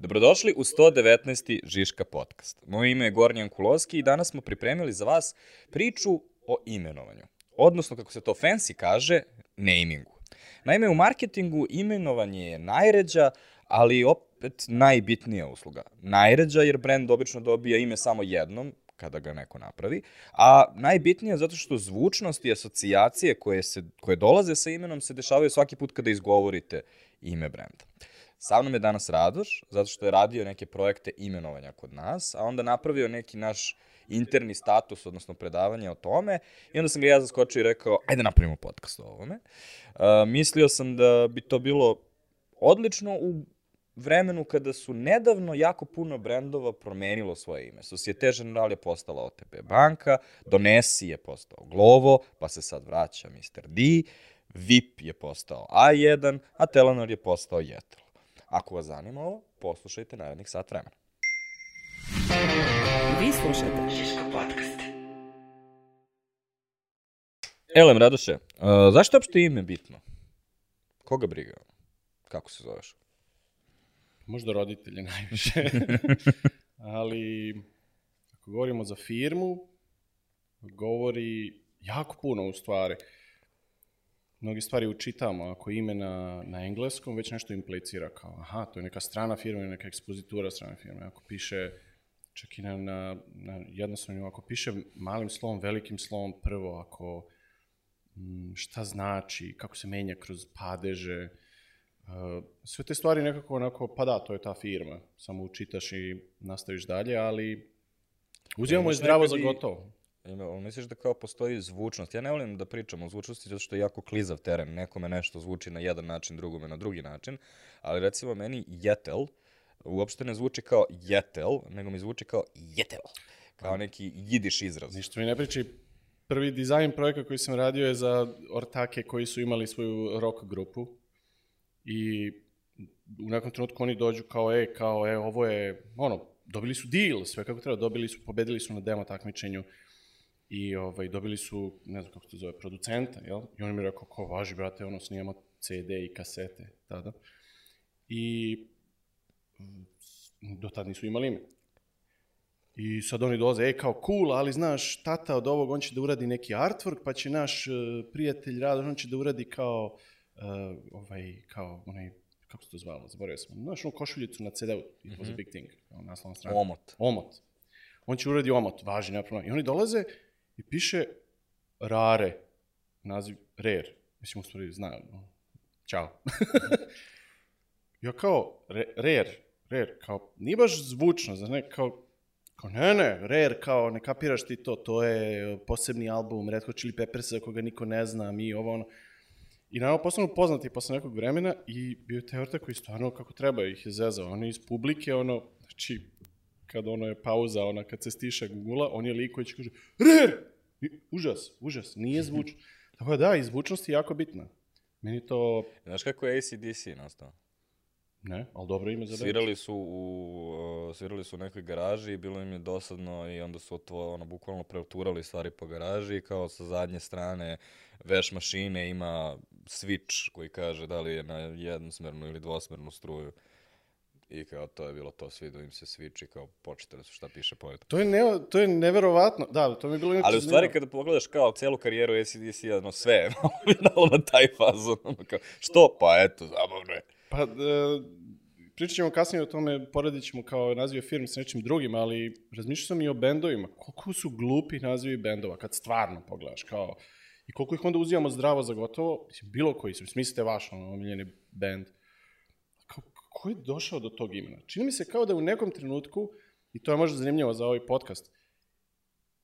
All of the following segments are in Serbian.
Dobrodošli u 119. Žiška podcast. Moje ime je Gornjan Kulovski i danas smo pripremili za vas priču o imenovanju. Odnosno, kako se to fancy kaže, namingu. Naime, u marketingu imenovanje je najređa, ali opet najbitnija usluga. Najređa jer brand obično dobija ime samo jednom, kada ga neko napravi, a najbitnije zato što zvučnost i asocijacije koje, se, koje dolaze sa imenom se dešavaju svaki put kada izgovorite ime brenda. Sa mnom je danas Radoš, zato što je radio neke projekte imenovanja kod nas, a onda napravio neki naš interni status, odnosno predavanje o tome, i onda sam ga ja zaskočio i rekao, ajde napravimo podcast o ovome. Uh, mislio sam da bi to bilo odlično u vremenu kada su nedavno jako puno brendova promenilo svoje ime. Societe General je postala OTP banka, Donesi je postao Glovo, pa se sad vraća Mr. D, VIP je postao A1, a Telenor je postao Jetel. Ako vas zanima ovo, poslušajte narednih sat vremena. Vi slušate Žiško podcast. Elem, Radoše, uh, zašto je uopšte ime bitno? Koga briga? Kako se zoveš? Možda roditelje najviše. Ali, ako govorimo za firmu, govori jako puno u stvari. Mnogi stvari učitamo, ako ime na, na engleskom već nešto implicira kao, aha, to je neka strana firma neka ekspozitura strane firme. Ako piše, čak i na, na, na jednostavno, ako piše malim slovom, velikim slovom prvo, ako m, šta znači, kako se menja kroz padeže, Uh, sve te stvari nekako onako, pa da, to je ta firma, samo učitaš i nastaviš dalje, ali uzimamo je zdravo za gotovo. Ali misliš da kao postoji zvučnost? Ja ne volim da pričam o zvučnosti zato što je jako klizav teren. Nekome nešto zvuči na jedan način, drugome na drugi način. Ali recimo meni jetel uopšte ne zvuči kao jetel, nego mi zvuči kao jetel. Kao neki jidiš izraz. Ništa mi ne priči, prvi dizajn projekta koji sam radio je za ortake koji su imali svoju rock grupu i u nekom trenutku oni dođu kao, e, kao, e, ovo je, ono, dobili su deal, sve kako treba, dobili su, pobedili su na demo takmičenju i ovaj, dobili su, ne znam kako se zove, producenta, jel? I on mi rekao, ko važi, brate, ono, snimamo CD i kasete tada. I mm, do tad nisu imali ime. I sad oni dolaze, e, kao cool, ali znaš, tata od ovog, on će da uradi neki artwork, pa će naš uh, prijatelj Radoš, on će da uradi kao, uh, ovaj, kao, onaj, kako se to zvalo, zaboravio sam. Znaš, onu košuljicu na CD-u, it was a big thing, kao naslovna strana. Omot. Omot. On će uradi omot, važi, nema problema. I oni dolaze i piše rare, naziv rare. Mislim, u stvari. No. Ćao. ja kao, re, rare, rare, kao, nije baš zvučno, znaš, ne, kao, kao, ne, ne, rare, kao, ne kapiraš ti to, to je posebni album Red Hot Chili Peppers, koga niko ne zna, mi, ovo, ono. I naravno postanu poznati posle nekog vremena i bio je taj ortak koji stvarno kako treba ih je zezao. Oni iz publike, ono, znači, kad ono je pauza, ona kad se stiša Google-a, on je lik koji će kaže, RER! I, užas, užas, nije zvučno. Tako da, i zvučnost je jako bitna. Meni to, Znaš kako je ACDC nastao? ne, ali dobro ime za band. Svirali su u, uh, svirali su u nekoj garaži i bilo im je dosadno i onda su to, ono, bukvalno preuturali stvari po garaži i kao sa zadnje strane veš mašine ima switch koji kaže da li je na jednosmernu ili dvosmernu struju. I kao to je bilo to, svidio im se switch i kao počitali su šta piše pored. To je, ne, to je neverovatno, da, to mi je bilo inače Ali u stvari kada pogledaš kao celu karijeru ACDC, ono sve je malo na taj fazon. Ono kao, što? Pa eto, zabavno je. Pa, e, pričat ćemo kasnije o tome, poredit ćemo kao nazive firme s nečim drugim, ali razmišljao sam i o bendovima. Koliko su glupi nazivi bendova, kad stvarno pogledaš, kao, i koliko ih onda uzimamo zdravo za gotovo, mislim, bilo koji su, smislite vaš, ono, omiljeni bend. Ko je došao do tog imena? Čini mi se kao da u nekom trenutku, i to je možda zanimljivo za ovaj podcast,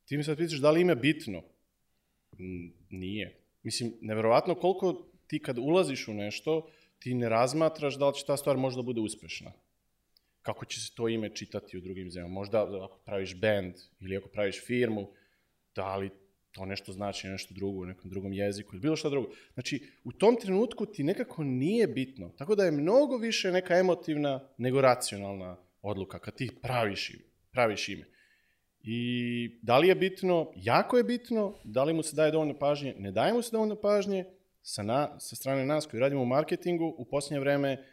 ti mi sad pitaš da li ime bitno? Nije. Mislim, neverovatno koliko ti kad ulaziš u nešto, ti ne razmatraš da li će ta stvar možda bude uspešna. Kako će se to ime čitati u drugim zemljama. Možda ako praviš band ili ako praviš firmu, da li to nešto znači nešto drugo u nekom drugom jeziku ili bilo šta drugo. Znači, u tom trenutku ti nekako nije bitno. Tako da je mnogo više neka emotivna nego racionalna odluka kad ti praviš, ime- praviš ime. I da li je bitno? Jako je bitno. Da li mu se daje dovoljno pažnje? Ne daje mu se dovoljno pažnje. Sa, na, sa strane nas koji radimo u marketingu, u posljednje vreme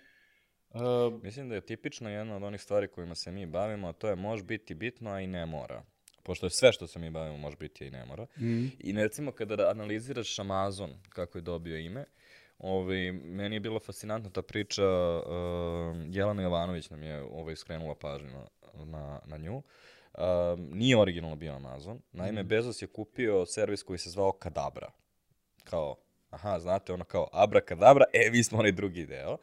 Uh, Mislim da je tipično jedna od onih stvari kojima se mi bavimo, a to je može biti bitno, a i ne mora. Pošto je sve što se mi bavimo može biti a i ne mora. mm. I recimo kada analiziraš Amazon, kako je dobio ime, ovaj, meni je bila fascinantna ta priča, uh, Jelena Jovanović nam je ovaj, skrenula pažnju na, na, na nju. Um, nije originalno bio Amazon. Naime, Bezos je kupio servis koji se zvao Kadabra. Kao, aha, znate, ono kao Abra Kadabra, e, mi smo onaj drugi deo.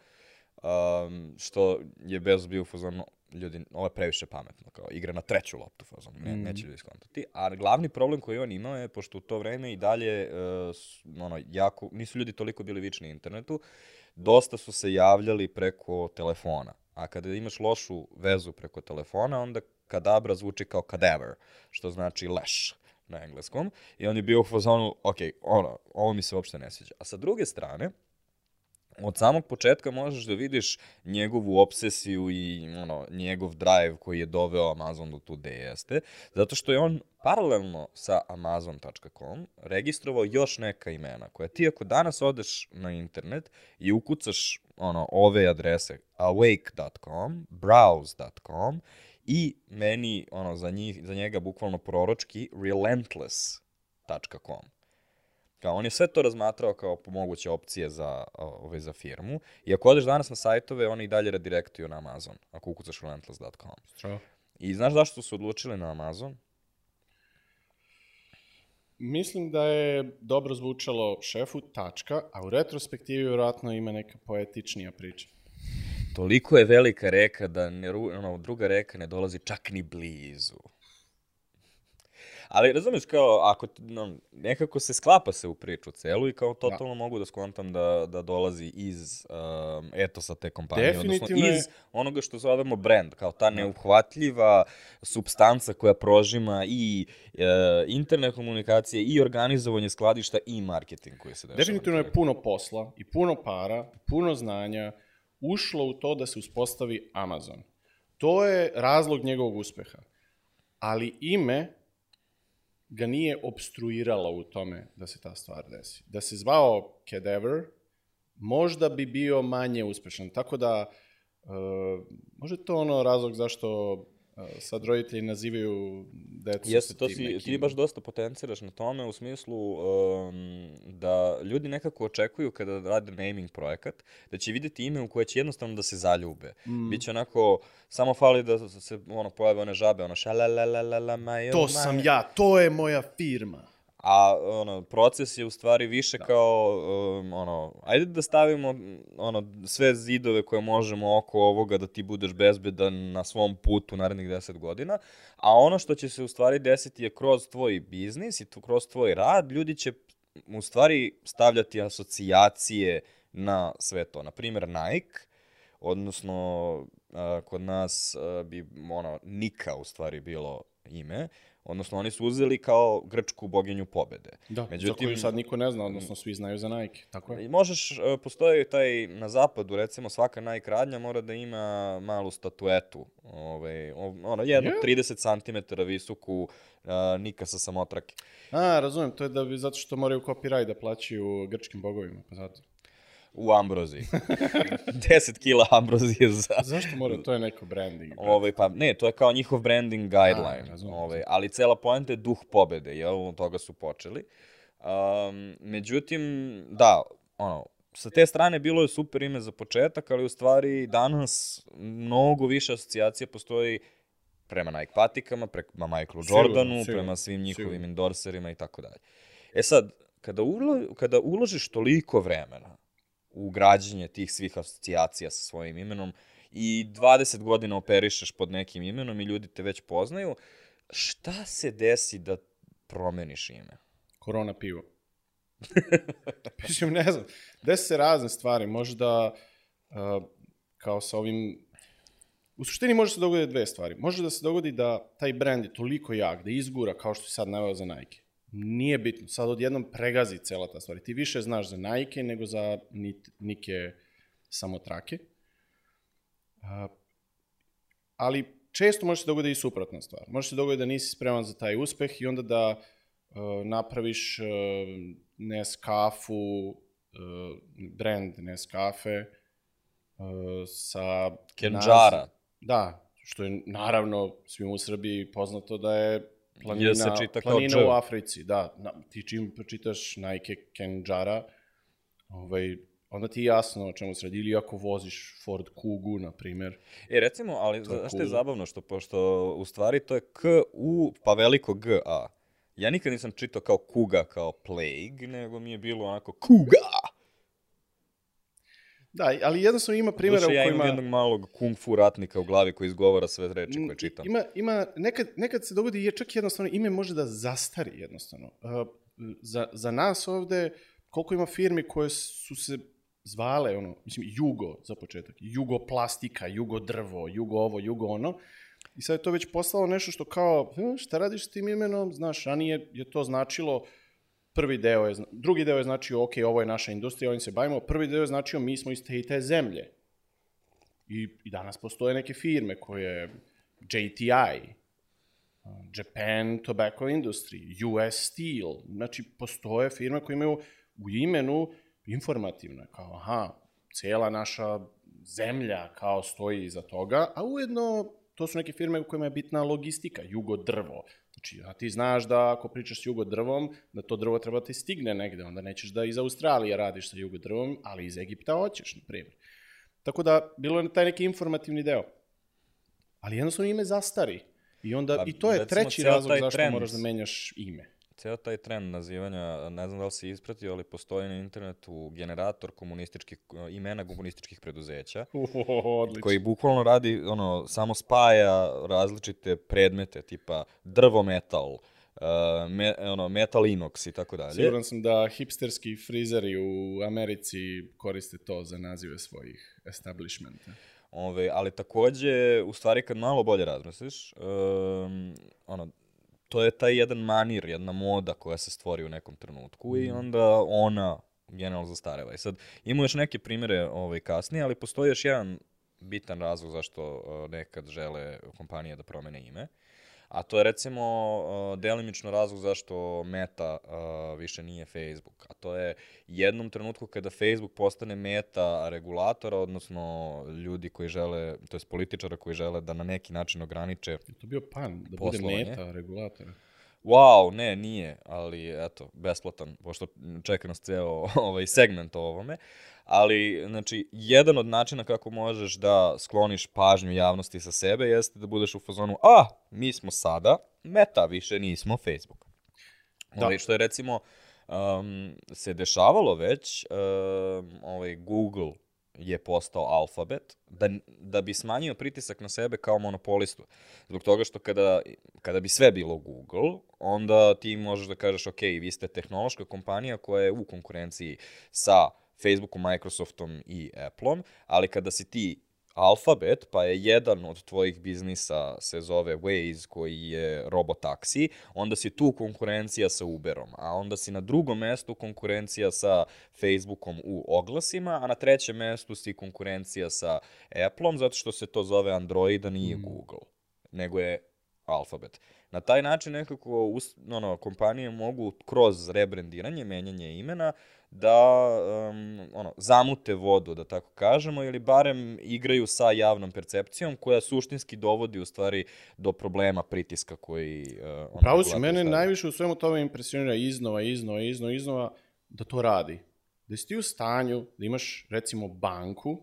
Um, što je Bezos bio u fazonu, ljudi, ovo je previše pametno, kao igra na treću loptu fazon, ne, Mhm. neće ljudi skontati. A glavni problem koji on imao je, pošto u to vreme i dalje, uh, ono, jako, nisu ljudi toliko bili vični internetu, dosta su se javljali preko telefona. A kada imaš lošu vezu preko telefona, onda kadabra zvuči kao cadaver, što znači leš na engleskom. I on je bio u fazonu, ok, ono, ovo mi se uopšte ne sviđa. A sa druge strane, od samog početka možeš da vidiš njegovu obsesiju i ono, njegov drive koji je doveo Amazon do tu gde jeste, zato što je on paralelno sa Amazon.com registrovao još neka imena koja ti ako danas odeš na internet i ukucaš ono, ove adrese awake.com, browse.com i meni ono, za, njih, za njega bukvalno proročki relentless.com. Kao, on je sve to razmatrao kao moguće opcije za, ove, za firmu. I ako odeš danas na sajtove, oni i dalje redirektuju na Amazon, ako ukucaš relentless.com. Strava. I znaš zašto su se odlučili na Amazon? Mislim da je dobro zvučalo šefu, tačka, a u retrospektivi vjerojatno ima neka poetičnija priča. Toliko je velika reka da ne, ono, druga reka ne dolazi čak ni blizu. Ali razumiješ kao, ako no, nekako se sklapa se u priču celu i kao totalno mogu da skontam da, da dolazi iz um, etosa te kompanije, odnosno Definitivno je- iz onoga što zovemo brand, kao ta neuhvatljiva substanca koja prožima i e, internet komunikacije, i organizovanje skladišta, i marketing koji se dešava. Definitivno je puno posla i puno para, puno znanja ušlo u to da se uspostavi Amazon. To je razlog njegovog uspeha. Ali ime ga nije obstruiralo u tome da se ta stvar desi. Da se zvao Cadaver, možda bi bio manje uspešan. Tako da, možda je to ono razlog zašto sad roditelji nazivaju decu Jeste, sa to si, nekim- ti baš dosta potenciraš na tome u smislu um, da ljudi nekako očekuju kada rade naming projekat, da će vidjeti ime u koje će jednostavno da se zaljube. Mm. Biće onako, samo fali da se ono, pojave one žabe, ono šalalalala majo, To sam ja, to je moja firma. A ono, proces je u stvari više da. kao, um, ono, ajde da stavimo ono, sve zidove koje možemo oko ovoga da ti budeš bezbedan na svom putu narednih 10 godina, a ono što će se u stvari desiti je kroz tvoj biznis i tu, kroz tvoj rad, ljudi će u stvari stavljati asocijacije na sve to. Naprimjer, Nike, odnosno a, kod nas a, bi ono, Nika u stvari bilo ime, odnosno oni su uzeli kao grčku boginju pobede. Da, Međutim, za koju sad niko ne zna, odnosno svi znaju za Nike, tako je. Možeš, e, postoji taj, na zapadu, recimo, svaka Nike radnja mora da ima malu statuetu, ovaj, o- ono, jednu Je? 30 cm visoku, uh, Nika sa samotrake. A, razumem, to je da bi, zato što moraju copyright da plaćaju grčkim bogovima, pa zato. U Ambroziji. 10 kila Ambrozije za... Zašto mora, to je neko branding. Ovaj, pa ne, to je kao njihov branding guideline. A, ovaj, ali cela poenta je duh pobede, jel? Od toga su počeli. Um, međutim, da, ono, sa te strane bilo je super ime za početak, ali u stvari danas mnogo više asocijacija postoji prema Nike patikama, prema Michaelu Jordanu, sigurno, prema svim njihovim sigurno. endorserima i tako dalje. E sad, kada, ulo, kada uložiš toliko vremena u građenje tih svih asocijacija sa svojim imenom i 20 godina operišeš pod nekim imenom i ljudi te već poznaju, šta se desi da promeniš ime? Korona pivo. Mislim, ne znam. Desi se razne stvari. Možda, uh, kao sa ovim... U suštini može se dogoditi dve stvari. Može da se dogodi da taj brand je toliko jak, da izgura, kao što si sad naveo za Nike. Nije bitno. Sad odjednom pregazi cela ta stvar. Ti više znaš za Nike nego za nike samotrake. Uh, ali često može se dogoditi i suprotna stvar. Može se dogoditi da nisi spreman za taj uspeh i onda da uh, napraviš uh, Nescafu, uh, brand Nescafe, sa... Kenđara. naziv- Da, što je naravno svim u Srbiji poznato da je planina, se čita kao planina Dž. u Africi. Da, na, ti čim pročitaš Nike Kenđara, ovaj, onda ti je jasno o čemu se radi. Ili ako voziš Ford Kugu, na primjer. E, recimo, ali znaš što je zabavno, što pošto u stvari to je K, U, pa veliko G, A. Ja nikad nisam čitao kao kuga, kao plague, nego mi je bilo onako kuga. Da, ali jednostavno ima primjera u ja kojima... imam jednog malog kung fu ratnika u glavi koji izgovara sve reči koje čitam. Ima, ima, nekad, nekad se dogodi, je čak jednostavno, ime može da zastari jednostavno. Uh, za, za nas ovde, koliko ima firmi koje su se zvale, ono, mislim, Jugo za početak, Jugo plastika, Jugo drvo, Jugo ovo, Jugo ono, i sad je to već postalo nešto što kao, "E, šta radiš s tim imenom, znaš, ranije je to značilo, prvi deo je, drugi deo je značio, ok, ovo je naša industrija, ovim se bavimo, prvi deo je značio, mi smo iz te i te zemlje. I, I danas postoje neke firme koje, JTI, uh, Japan Tobacco Industry, US Steel, znači postoje firme koje imaju u imenu informativne, kao aha, cijela naša zemlja kao stoji iza toga, a ujedno to su neke firme u kojima je bitna logistika, jugo drvo. Znači, a ti znaš da ako pričaš s jugo drvom, da to drvo treba ti stigne negde, onda nećeš da iz Australije radiš sa jugo drvom, ali iz Egipta hoćeš, na primjer. Tako da, bilo je taj neki informativni deo. Ali jednostavno ime zastari. I onda, Pa, i to je treći razlog zašto trend- moraš da menjaš ime. Ceo taj trend nazivanja, ne znam da li si ispratio, ali postoji na internetu generator komunističkih, imena komunističkih preduzeća, odlično. koji bukvalno radi, ono, samo spaja različite predmete, tipa drvo metal, uh, me, ono, metal inox i tako dalje. Siguran sam da hipsterski frizeri u Americi koriste to za nazive svojih establishmenta. Ove, ali takođe, u stvari kad malo bolje razmisliš, um, ono, to je taj jedan manir, jedna moda koja se stvori u nekom trenutku i onda ona generalno zastareva. I sad, ima još neke primere ovaj, kasnije, ali postoji još jedan bitan razlog zašto uh, nekad žele kompanije da promene ime. A to je recimo uh, delimično razlog zašto Meta uh, više nije Facebook. A to je jednom trenutku kada Facebook postane Meta regulatora, odnosno ljudi koji žele, to je političara koji žele da na neki način ograniče Je to bio pan, da Poslovanje. bude meta regulatora. Wow, ne, nije, ali eto, besplatan, pošto čeka nas ceo ovaj segment o ovome. Ali, znači, jedan od načina kako možeš da skloniš pažnju javnosti sa sebe jeste da budeš u fazonu, a, mi smo sada meta, više nismo Facebook. Da. Ovaj, što je recimo um, se dešavalo već, um, ovaj, Google je postao alfabet, da, da bi smanjio pritisak na sebe kao monopolistu. Zbog toga što kada, kada bi sve bilo Google, onda ti možeš da kažeš, ok, vi ste tehnološka kompanija koja je u konkurenciji sa Facebookom, Microsoftom i Appleom, ali kada si ti Alphabet, pa je jedan od tvojih biznisa se zove Waze, koji je robotaksi, onda si tu konkurencija sa Uberom, a onda si na drugom mestu konkurencija sa Facebookom u oglasima, a na trećem mestu si konkurencija sa Appleom, zato što se to zove Android, a nije Google, nego je Alphabet. Na taj način nekako us- ono, kompanije mogu kroz rebrandiranje, menjanje imena, da um, ono, zamute vodu, da tako kažemo, ili barem igraju sa javnom percepcijom koja suštinski dovodi u stvari do problema pritiska koji uh, ono, Pravo si, mene stavlja. najviše u svemu tome impresionira iznova, iznova, iznova, iznova da to radi. Da si ti u stanju da imaš, recimo, banku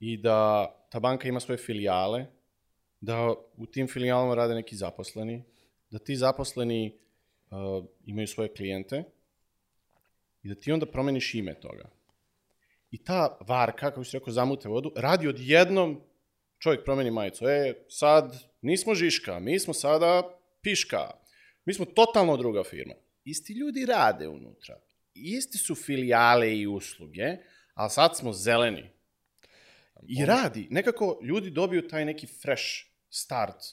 i da ta banka ima svoje filijale, da u tim filijalama rade neki zaposleni, da ti zaposleni uh, imaju svoje klijente i da ti onda promeniš ime toga. I ta varka, kako si rekao, zamute vodu, radi odjednom čovjek promeni majicu. E, sad nismo Žiška, mi smo sada Piška. Mi smo totalno druga firma. Isti ljudi rade unutra. Isti su filijale i usluge, ali sad smo zeleni. I radi. Nekako ljudi dobiju taj neki fresh start.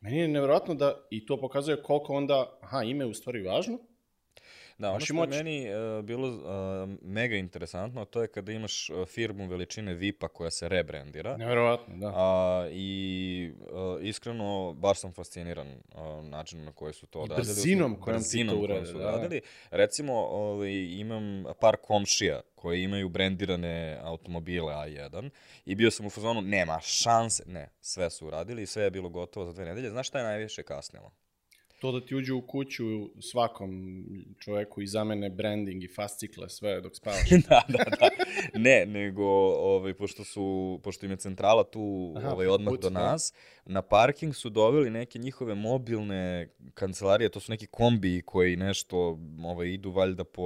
Meni je nevjerojatno da, i to pokazuje koliko onda, aha, ime je u stvari važno, Da, ono i što je meni uh, bilo uh, mega interesantno, to je kada imaš uh, firmu veličine VIP-a koja se rebrandira. nevjerojatno, da. A, i, uh, iskreno, baš sam fasciniran uh, načinom na koji su to odradili. brzinom kojom ti to urade, su da, odradili. Recimo, ovaj, imam par komšija koji imaju brendirane automobile A1 i bio sam u fazonu, nema šanse, ne, sve su uradili i sve je bilo gotovo za dve nedelje. Znaš šta je najviše kasnilo? To da ti uđe u kuću svakom čoveku i zamene branding i fascikle, sve dok spavaš. da, da, da. Ne, nego, ovaj, pošto, su, pošto im je centrala tu Aha, ovaj, odmah put, do da. nas, na parking su doveli neke njihove mobilne kancelarije, to su neki kombi koji nešto ovaj, idu valjda po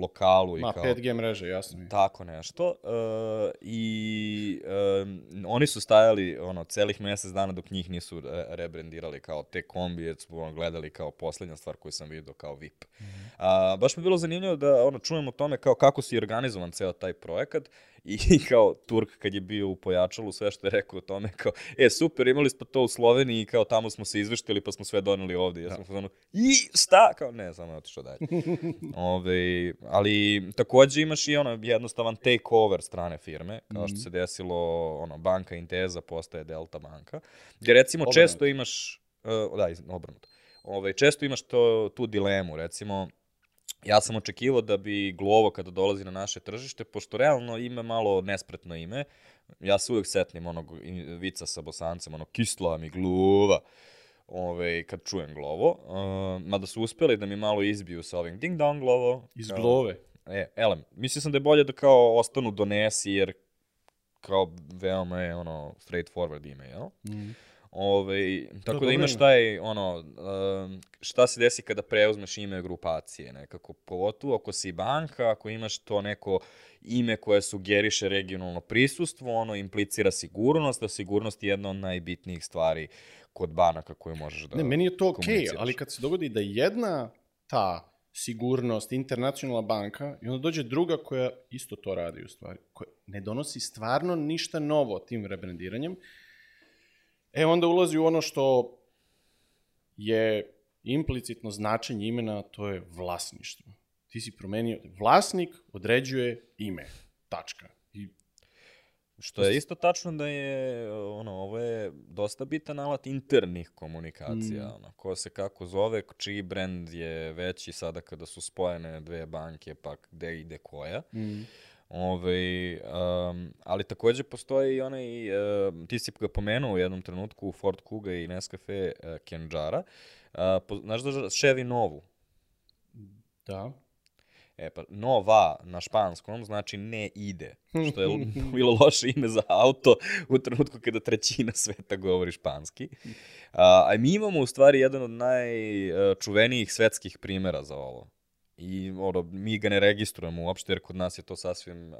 lokalu. I Ma, kao, 5G mreže, jasno mi. Tako nešto. Uh, I um, oni su stajali ono, celih mesec dana dok njih nisu re rebrendirali kao te kombije, gledali kao poslednja stvar koju sam vidio kao VIP. Mm -hmm. A, baš mi je bilo zanimljivo da ono, čujem o tome kao kako si organizovan ceo taj projekat i kao Turk kad je bio u pojačalu sve što je rekao o tome kao, e super, imali smo to u Sloveniji i kao tamo smo se izveštili pa smo sve doneli ovde. Ja sam fazonu, i šta? Kao ne, samo je otišao dalje. Ove, ali takođe imaš i ono jednostavan takeover strane firme, kao što se desilo ono banka Inteza postaje Delta banka, gde recimo Obrnuto. često imaš uh, da, obrnuto. Ove, često imaš to, tu dilemu, recimo, ja sam očekivao da bi Glovo kada dolazi na naše tržište, pošto realno ima malo nespretno ime, ja se uvek setnim onog vica sa bosancem, ono kisla mi gluva, ove, kad čujem Glovo, uh, mada su uspeli da mi malo izbiju sa ovim ding dong Glovo. Iz kao- glove. E, elem, mislio sam da je bolje da kao ostanu donesi, jer kao veoma je ono straightforward ime, jel? Mm. Ove, tako da dobro imaš taj, ono, šta se desi kada preuzmeš ime grupacije, nekako, pogotovo ako si banka, ako imaš to neko ime koje sugeriše regionalno prisustvo, ono implicira sigurnost, a sigurnost je jedna od najbitnijih stvari kod banaka koju možeš da Ne, meni je to okej, komuniciraš. ali kad se dogodi da jedna ta sigurnost, internacionalna banka, i onda dođe druga koja isto to radi u stvari, koja ne donosi stvarno ništa novo tim rebrandiranjem, e onda ulazi u ono što je implicitno značenje imena, to je vlasništvo. Ti si promenio, vlasnik određuje ime, tačka. I Što je isto tačno da je, ono, ovo je dosta bitan alat internih komunikacija, mm. ono, ko se kako zove, čiji brend je veći sada kada su spojene dve banke, pa gde ide koja. mm, Ove, um, ali takođe postoji i onaj, uh, ti si ga pomenuo u jednom trenutku, Ford Kuga i Nescafe uh, Kenjara. Uh, po, znaš da Chevy Novu? da. E pa, nova na španskom znači ne ide, što je bilo loše ime za auto u trenutku kada trećina sveta govori španski. A, a mi imamo u stvari jedan od najčuvenijih svetskih primera za ovo. I ono, mi ga ne registrujemo uopšte jer kod nas je to sasvim uh,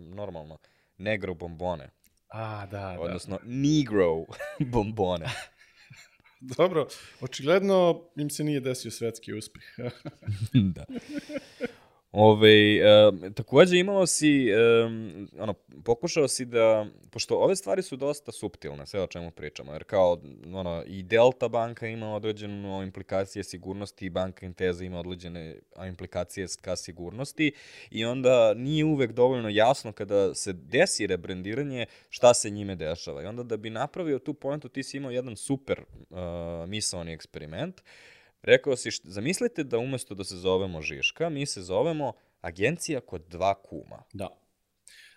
normalno. Negro bombone, A, da, da. odnosno negro bombone. Dobro, očigledno im se nije desio svetski uspeh. da. Ove, um, takođe imao si, um, ono, pokušao si da, pošto ove stvari su dosta suptilne, sve o čemu pričamo, jer kao, ono, i Delta banka ima određene implikacije sigurnosti, i banka Inteza ima određene implikacije ka sigurnosti, i onda nije uvek dovoljno jasno kada se desi rebrendiranje šta se njime dešava. I onda da bi napravio tu poentu, ti si imao jedan super uh, misaoni eksperiment, Rekao si, št, zamislite da umesto da se zovemo Žiška, mi se zovemo Agencija kod dva kuma. Da.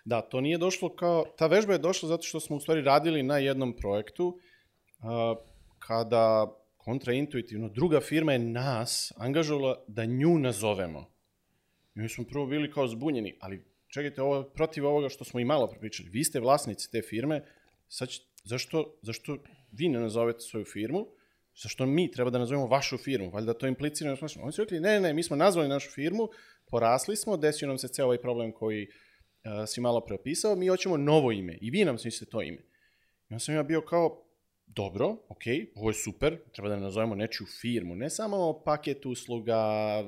Da, to nije došlo kao... Ta vežba je došla zato što smo u stvari radili na jednom projektu a, kada kontraintuitivno druga firma je nas angažovala da nju nazovemo. I mi smo prvo bili kao zbunjeni, ali čekajte, ovo protiv ovoga što smo i malo prepričali. Vi ste vlasnici te firme, sad zašto, zašto vi ne nazovete svoju firmu? Zašto mi treba da nazovemo vašu firmu? Valjda to implicira. Oni su rekli, ne, ne, mi smo nazvali našu firmu, porasli smo, desio nam se ceo ovaj problem koji uh, si malo preopisao, mi hoćemo novo ime i vi nam smislite to ime. I onda sam ja bio kao, dobro, ok, ovo je super, treba da nazovemo nečiju firmu, ne samo paket usluga,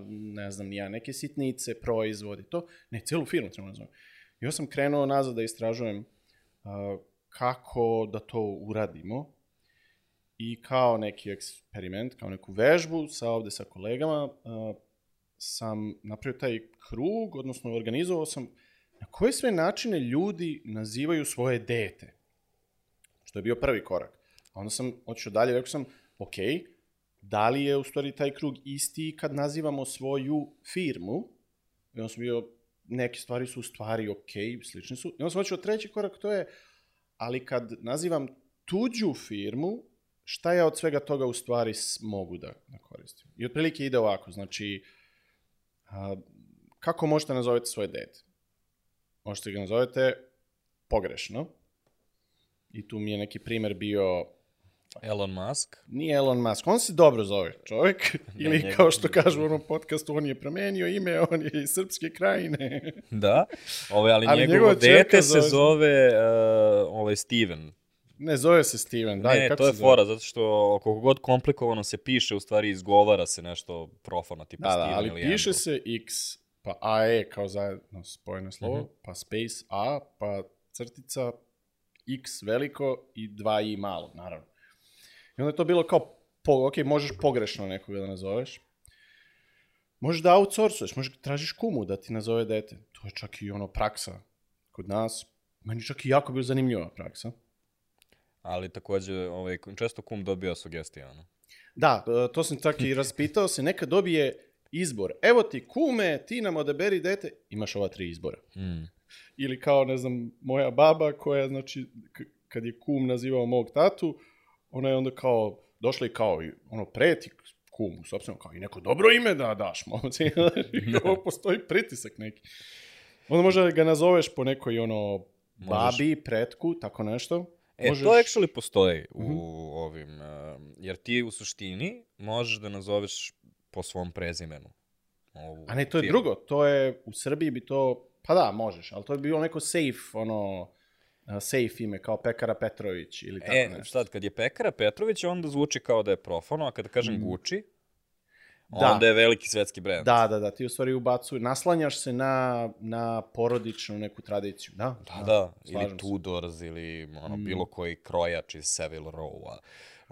ne znam ni ja, neke sitnice, proizvodi, to, ne, celu firmu treba da nazovemo. I onda sam krenuo nazad da istražujem uh, kako da to uradimo i kao neki eksperiment, kao neku vežbu sa ovde sa kolegama, uh, sam napravio taj krug, odnosno organizovao sam na koje sve načine ljudi nazivaju svoje dete. Što je bio prvi korak. A onda sam otišao dalje, rekao sam, ok, da li je u stvari taj krug isti kad nazivamo svoju firmu? I onda sam bio, neke stvari su u stvari ok, slične su. I onda sam otišao treći korak, to je, ali kad nazivam tuđu firmu, šta ja od svega toga u stvari mogu da, da koristim? I otprilike ide ovako, znači, a, kako možete nazovete svoje dete? Možete ga nazovete pogrešno. I tu mi je neki primer bio, Elon Musk. nije Elon Musk, on se dobro zove čovjek, ili njega- kao što kažu u onom podcastu, on je promenio ime, on je iz srpske krajine. Da, ovaj, ali, Ali njegovo njegova dete se zove- zove uh, ovaj Steven. Ne, zove se Steven, daj, ne, kako to je fora, zato što koliko god komplikovano se piše, u stvari izgovara se nešto profano, tipa Da, da, Steven ali ili piše Andrew. se X, pa AE kao zajedno spojeno slovo, Mhm. pa space A, pa crtica X veliko i 2 I malo, naravno. I onda je to bilo kao, po, ok, možeš pogrešno nekoga da nazoveš. Možeš da outsourcuješ, možeš da tražiš kumu da ti nazove dete. To je čak i ono praksa kod nas. Meni čak i jako bila zanimljiva praksa. Ali takođe, ovaj, često kum dobija sugestije, ono. Da, e, to sam čak i raspitao se, neka dobije izbor. Evo ti kume, ti nam odaberi dete, imaš ova tri izbora. Mm. Ili kao, ne znam, moja baba koja, znači, kad je kum nazivao mog tatu, ona je onda kao, došla i kao, ono, preti kumu, sobstveno, kao i neko dobro ime da daš, momci. Kao postoji pritisak neki. Onda možda ga nazoveš po nekoj, ono, babi, pretku, tako nešto. E, Možeš- to actually postoji u Mhm. ovim, uh, jer ti u suštini možeš da nazoveš po svom prezimenu. Ovu A ne, to je firmu. drugo. To je, u Srbiji bi to, pa da, možeš, ali to bi bilo neko safe, ono, a, safe ime, kao Pekara Petrović ili tako E, nešto. sad, kad je Pekara Petrović, onda zvuči kao da je profano, a kada kažem Gucci, Mm. Da. onda je veliki svetski brend. Da, da, da, ti u stvari ubacuj, naslanjaš se na, na porodičnu neku tradiciju, da? Da, da, slažem ili se. Tudors, ili ono, Mm. bilo koji krojač iz Savile Row-a.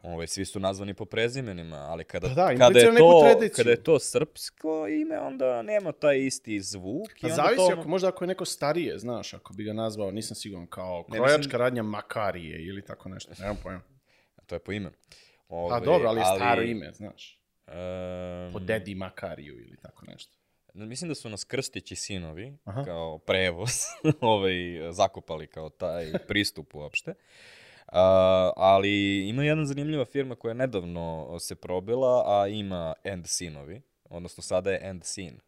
Ove, svi su nazvani po prezimenima, ali kada, Pa da, kada, implicira je to, tradiciju. kada je to srpsko ime, onda nema taj isti zvuk. Pa zavisi, to, ako, možda ako je neko starije, znaš, ako bi ga nazvao, nisam siguran, kao Ne, krojačka mislim- radnja Makarije ili tako nešto, nemam pojma. To je po imenu. Pa Ove, dobro, ali je staro ime, znaš, em, po dedi Makariju ili tako nešto. Mislim da su nas Krstići sinovi, Aha. kao prevoz, ovaj, zakopali kao taj pristup uopšte. A, ali ima jedna zanimljiva firma koja je nedavno se probila, a ima End Sinovi, odnosno sada je End Sin.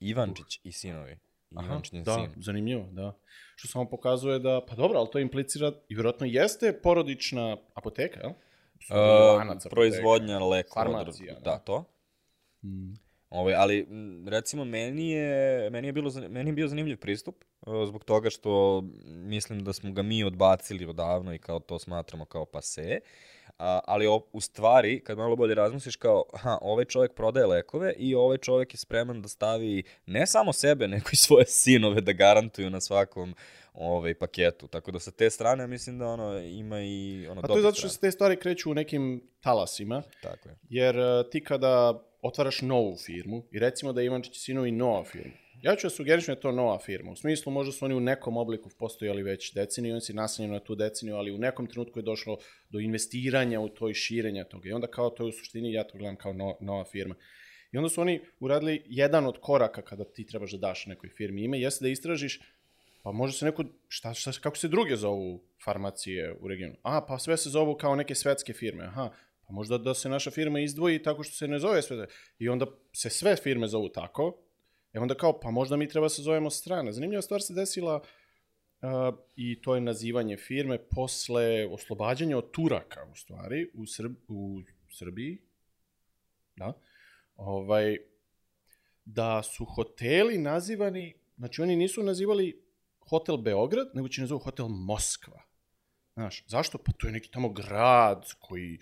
Ivančić i sinovi. Ivančin da, sin. zanimljivo, da. Što samo pokazuje da, pa dobro, ali to implicira i vjerojatno jeste porodična apoteka, jel? Uh, proizvodnja lekova. Farmacija, Da, da. to. Mm. Ovaj, ali recimo meni je, meni je, bilo, meni je bio zanimljiv pristup uh, zbog toga što mislim da smo ga mi odbacili odavno i kao to smatramo kao pase. A, ali o, u stvari, kad malo bolje razmisliš kao, aha, ovaj čovjek prodaje lekove i ovaj čovjek je spreman da stavi ne samo sebe, nego i svoje sinove da garantuju na svakom ovaj, paketu. Tako da sa te strane mislim da ono ima i ono A to je zato što se te stvari kreću u nekim talasima, Tako je. jer uh, ti kada otvaraš novu firmu i recimo da je Ivančić sinovi nova firma, ja ću da sugerišem da je to nova firma. U smislu možda su oni u nekom obliku postojali već deceniju, on si nasanjen na tu deceniju, ali u nekom trenutku je došlo do investiranja u to i širenja toga. I onda kao to je u suštini, ja to gledam kao no, nova firma. I onda su oni uradili jedan od koraka kada ti trebaš da daš nekoj firmi ime, jeste da istražiš Pa može se neko, šta, šta, kako se druge zovu farmacije u regionu? A, pa sve se zovu kao neke svetske firme. Aha, pa možda da se naša firma izdvoji tako što se ne zove sve. I onda se sve firme zovu tako. E onda kao, pa možda mi treba se zovemo strana. Zanimljiva stvar se desila uh, i to je nazivanje firme posle oslobađanja od Turaka, u stvari, u, Srb, u Srbiji. Da. Ovaj, da su hoteli nazivani, znači oni nisu nazivali hotel Beograd, nego će nazvao hotel Moskva. Znaš, zašto? Pa to je neki tamo grad koji,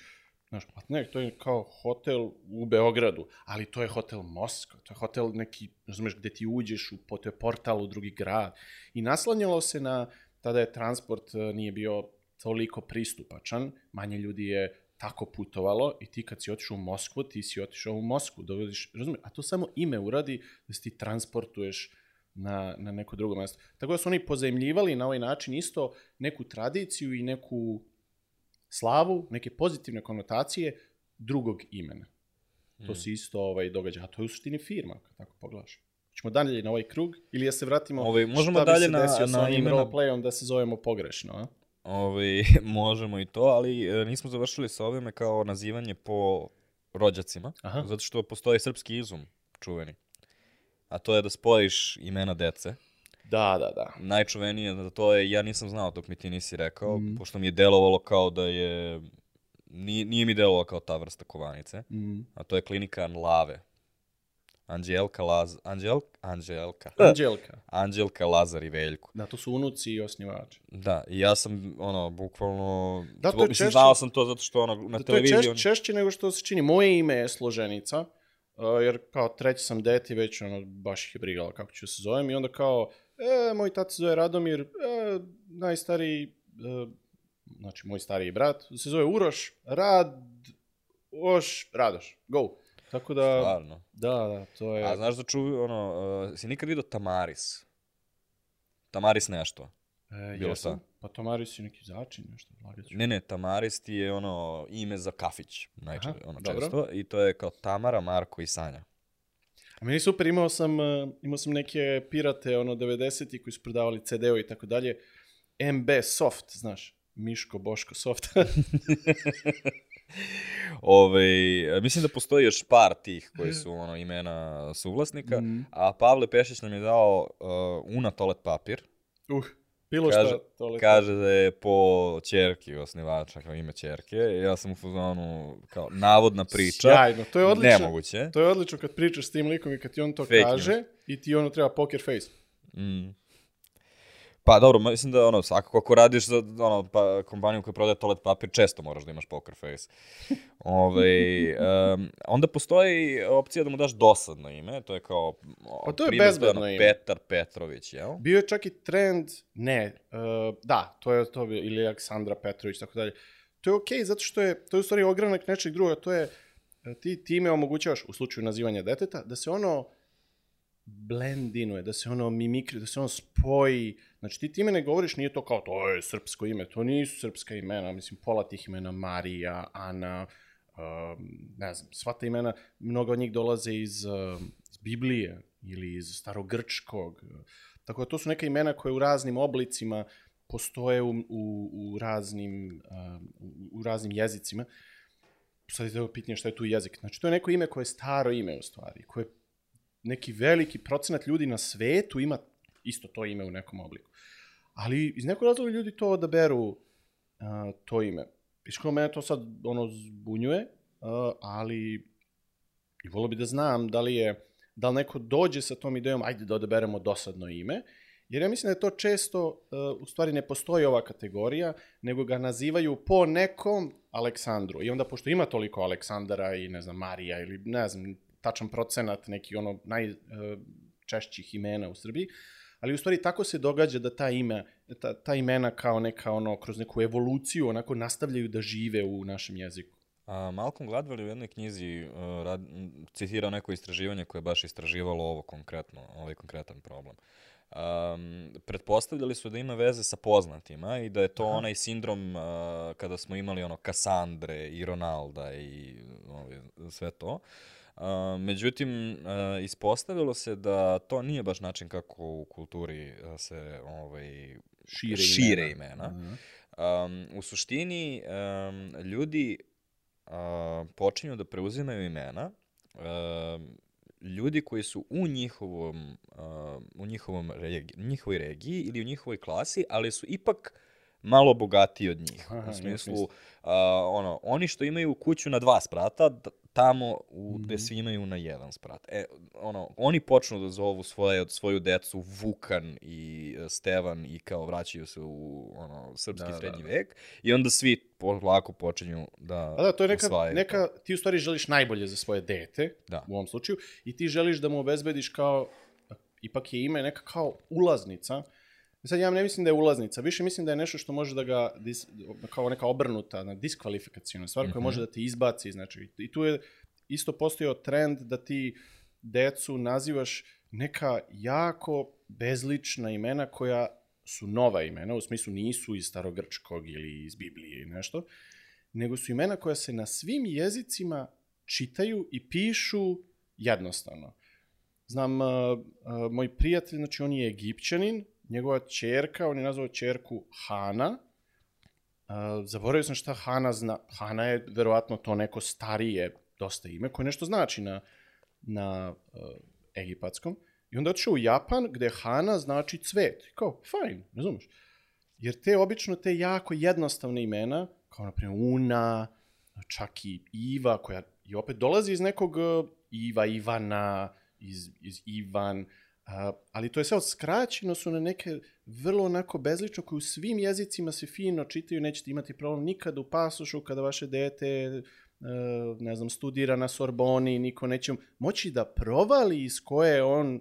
znaš, pa ne, to je kao hotel u Beogradu, ali to je hotel Moskva, to je hotel neki, razumeš, gde ti uđeš, u, to je portal u drugi grad. I naslanjalo se na, tada je transport eh, nije bio toliko pristupačan, manje ljudi je tako putovalo i ti kad si otišao u Moskvu, ti si otišao u Moskvu, dovodiš, razumiješ, a to samo ime uradi da se ti transportuješ na, na neko drugo mesto. Tako da su oni pozajemljivali na ovaj način isto neku tradiciju i neku slavu, neke pozitivne konotacije drugog imena. To se isto ovaj, događa, a to je u suštini firma, kad tako pogledaš. Ćemo dalje na ovaj krug ili ja se vratimo Ovaj, možemo šta bi dalje se na- desio sa na onim imena- roleplayom da se zovemo pogrešno, a? Ovaj, možemo i to, ali e, nismo završili sa ovime kao nazivanje po rođacima, Aha. zato što postoji srpski izum čuveni. A to je da spojiš imena dece. Da, da, da. Najčuvenije za to je, ja nisam znao dok mi ti nisi rekao, Mhm. pošto mi je delovalo kao da je, nije, nije mi delovalo kao ta vrsta kovanice, Mm. a to je klinika Lave. Anđelka Laz... Anđel... Anđelka. Anđelka. Anđelka Lazar i Veljko. Da, to su unuci i osnivači. Da, i ja sam, ono, bukvalno... Da, to je mislim, češće- znao sam to zato što, ono, na Da, to je televiziji... češ, oni- češće nego što se čini. Moje ime je Složenica, uh, jer kao treći sam deti, već ono, baš ih je brigala kako ću se zovem. I onda kao, e, moj tata se zove Radomir, e, najstariji, e, znači moj stariji brat, se zove Uroš, Rad, Oš, Radoš, go. Tako da, Stvarno. da, da, to je... A znaš da čuju, ono, uh, si nikad vidio Tamaris? Tamaris nešto. E, bilo jesam. šta. Pa Tomaris je neki začin, nešto, lagaću. Ne, ne, Tamaris ti je ono ime za kafić, najče, Aha, ono dobro. često. I to je kao Tamara, Marko i Sanja. A meni super, imao sam, uh, imao sam neke pirate, ono, 90-ti koji su prodavali CD-o i tako dalje. MB Soft, znaš, Miško, Boško Soft. Ove, e, mislim da postoji još par tih koji su ono, imena suvlasnika, Mhm. a Pavle Pešić nam je dao uh, Una toalet papir. uh, bilo Kaže- šta, to Kaže da je po čerki osnivača, kao ime čerke. Ja sam u fazonu, kao, navodna priča. Sjajno, to je odlično. Nemoguće. To je odlično kad pričaš s tim likom i kad ti on to Fake kaže news. i ti ono treba poker face. Mm. Pa dobro, mislim da ono, svakako ako radiš za ono, pa, kompaniju koja prodaje toalet papir, često moraš da imaš poker face. Ove, um, onda postoji opcija da mu daš dosadno ime, to je kao... Pa to je bezbedno ime. Petar Petrović, jel? Bio je čak i trend, ne, uh, da, to je to, bio- ili Aleksandra Petrović, tako dalje. To je okej, zato što je, to je u stvari ogranak nečeg druga, to je, e, ti time omogućavaš, u slučaju nazivanja deteta, da se ono blendinuje, da se ono mimikri, da se ono spoji. Znači ti time ne govoriš, nije to kao to je srpsko ime, to nisu srpska imena, mislim, pola tih imena, Marija, Ana, um, ne znam, sva ta imena, mnogo od njih dolaze iz, um, iz Biblije ili iz starogrčkog. Tako da to su neka imena koje u raznim oblicima postoje u, u, u raznim, um, u, u raznim jezicima. Sad je to pitanje šta je tu jezik. Znači, to je neko ime koje je staro ime u stvari, koje neki veliki procenat ljudi na svetu ima isto to ime u nekom obliku. Ali iz nekog razloga ljudi to odaberu uh, to ime. Iskreno mene to sad ono zbunjuje, uh, ali i volio bi da znam da li je da li neko dođe sa tom idejom ajde da odaberemo dosadno ime, jer ja mislim da je to često, uh, u stvari ne postoji ova kategorija, nego ga nazivaju po nekom Aleksandru. I onda, pošto ima toliko Aleksandara i, ne znam, Marija ili, ne znam, tačan procenat neki ono najčešćih imena u Srbiji, ali u stvari tako se događa da ta ime, ta, ta imena kao neka ono, kroz neku evoluciju onako nastavljaju da žive u našem jeziku. A, Malcolm Gladwell je u jednoj knjizi uh, rad, citirao neko istraživanje koje je baš istraživalo ovo konkretno, ovaj konkretan problem. Um, pretpostavljali su da ima veze sa poznatima i da je to Aha. onaj sindrom uh, kada smo imali ono Kasandre i Ronalda i ovaj, sve to. Uh, međutim, uh, ispostavilo se da to nije baš način kako u kulturi uh, se ovaj, Šire, šire imena. imena. Aha. Um, u suštini, um, ljudi uh, počinju da preuzimaju imena um, ljudi koji su u njihovom, uh, u njihovom regi, njihovoj regiji ili u njihovoj klasi, ali su ipak malo bogatiji od njih. Aha, u smislu, uh, ono, oni što imaju kuću na dva sprata, tamo u, Mhm. gde svi imaju na jedan sprat. E, ono, oni počnu da zovu svoje, svoju decu Vukan i e, Stevan i kao vraćaju se u ono, srpski Da, da, srednji da. vek i onda svi polako počinju da A da, to je neka, usvajaju neka, ti u stvari želiš najbolje za svoje dete, Da. u ovom slučaju, i ti želiš da mu obezbediš kao, ipak je ime neka kao ulaznica. Sad ja ne mislim da je ulaznica, više mislim da je nešto što može da ga, dis, kao neka obrnuta, na diskvalifikacijona stvar koja Mhm. može da te izbaci, znači, i tu je isto postojao trend da ti decu nazivaš neka jako bezlična imena koja su nova imena, u smislu nisu iz starogrčkog ili iz Biblije ili nešto. nego su imena koja se na svim jezicima čitaju i pišu jednostavno. Znam, uh, uh, moj prijatelj, znači on je egipćanin, njegova čerka, on je nazvao čerku Hana, Uh, zaboravio sam šta Hana zna. Hana je verovatno to neko starije dosta ime koje nešto znači na, na uh, egipatskom. I onda otišao u Japan gde Hana znači cvet. Kao, fajn, razumeš? Jer te obično te jako jednostavne imena, kao na primjer Una, čak i Iva, koja i opet dolazi iz nekog uh, Iva, Ivana, iz, iz Ivan, A, ali to je sve skraćeno su na neke vrlo onako bezlično koje u svim jezicima se fino čitaju, nećete imati problem nikada u pasošu kada vaše dete e, ne znam, studira na Sorboni, niko neće moći da provali iz koje je on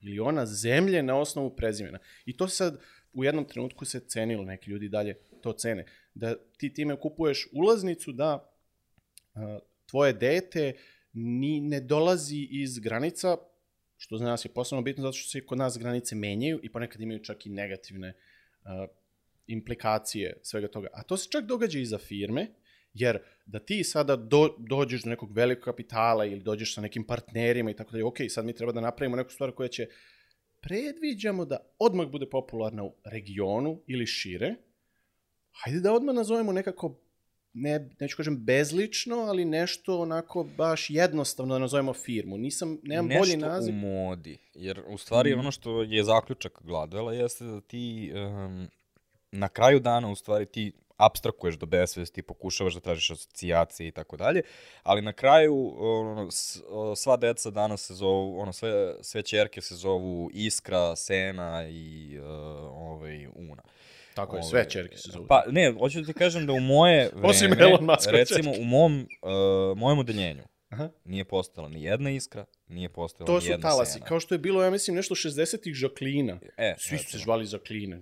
ili ona zemlje na osnovu prezimena. I to sad u jednom trenutku se cenilo, neki ljudi dalje to cene, da ti time kupuješ ulaznicu da a, tvoje dete ni ne dolazi iz granica što za nas je posebno bitno zato što se kod nas granice menjaju i ponekad imaju čak i negativne uh, implikacije svega toga. A to se čak događa i za firme, jer da ti sada do, dođeš do nekog velikog kapitala ili dođeš sa nekim partnerima i tako da je, ok, sad mi treba da napravimo neku stvar koja će predviđamo da odmah bude popularna u regionu ili šire, hajde da odmah nazovemo nekako ne, neću kažem bezlično, ali nešto onako baš jednostavno da nazovemo firmu. Nisam, nemam Nešto bolji naziv. u modi. Jer u stvari Mm. ono što je zaključak Gladwella jeste da ti um, na kraju dana u stvari ti abstrakuješ do besvesti, pokušavaš da tražiš asocijacije i tako dalje, ali na kraju ono, sva deca danas se zovu, ono, sve, sve čerke se zovu Iskra, Sena i uh, ovaj, Una. Tako je, sve čerke se zovu. Pa, ne, hoću da ti kažem da u moje vreme, Osim Elon Muskove recimo u mom, uh, mojem odeljenju, Aha. nije postala ni jedna iskra, nije postala To ni su jedna talasi. sena. Kao što je bilo, ja mislim, nešto 60-ih žaklina. E, Svi su se žvali žakline.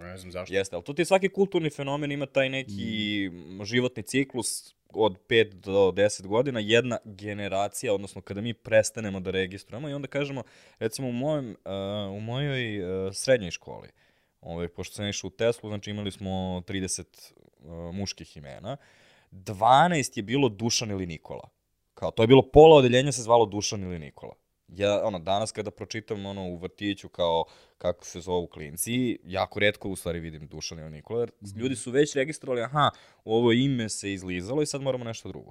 Ne znam zašto. Jeste, ali tu ti svaki kulturni fenomen ima taj neki mm. životni ciklus od 5 do 10 godina, jedna generacija, odnosno kada mi prestanemo da registrujemo i onda kažemo, recimo u, mojem, uh, u mojoj uh, srednjoj školi, ovaj, pošto sam išao u Teslu, znači imali smo 30 uh, muških imena, 12 je bilo Dušan ili Nikola. Kao, to je bilo pola odeljenja se zvalo Dušan ili Nikola. Ja, ono, danas kada pročitam ono, u vrtiću kao kako se zovu klinci, jako redko u stvari vidim Dušan ili Nikola, jer ljudi su već registrovali, aha, ovo ime se izlizalo i sad moramo nešto drugo.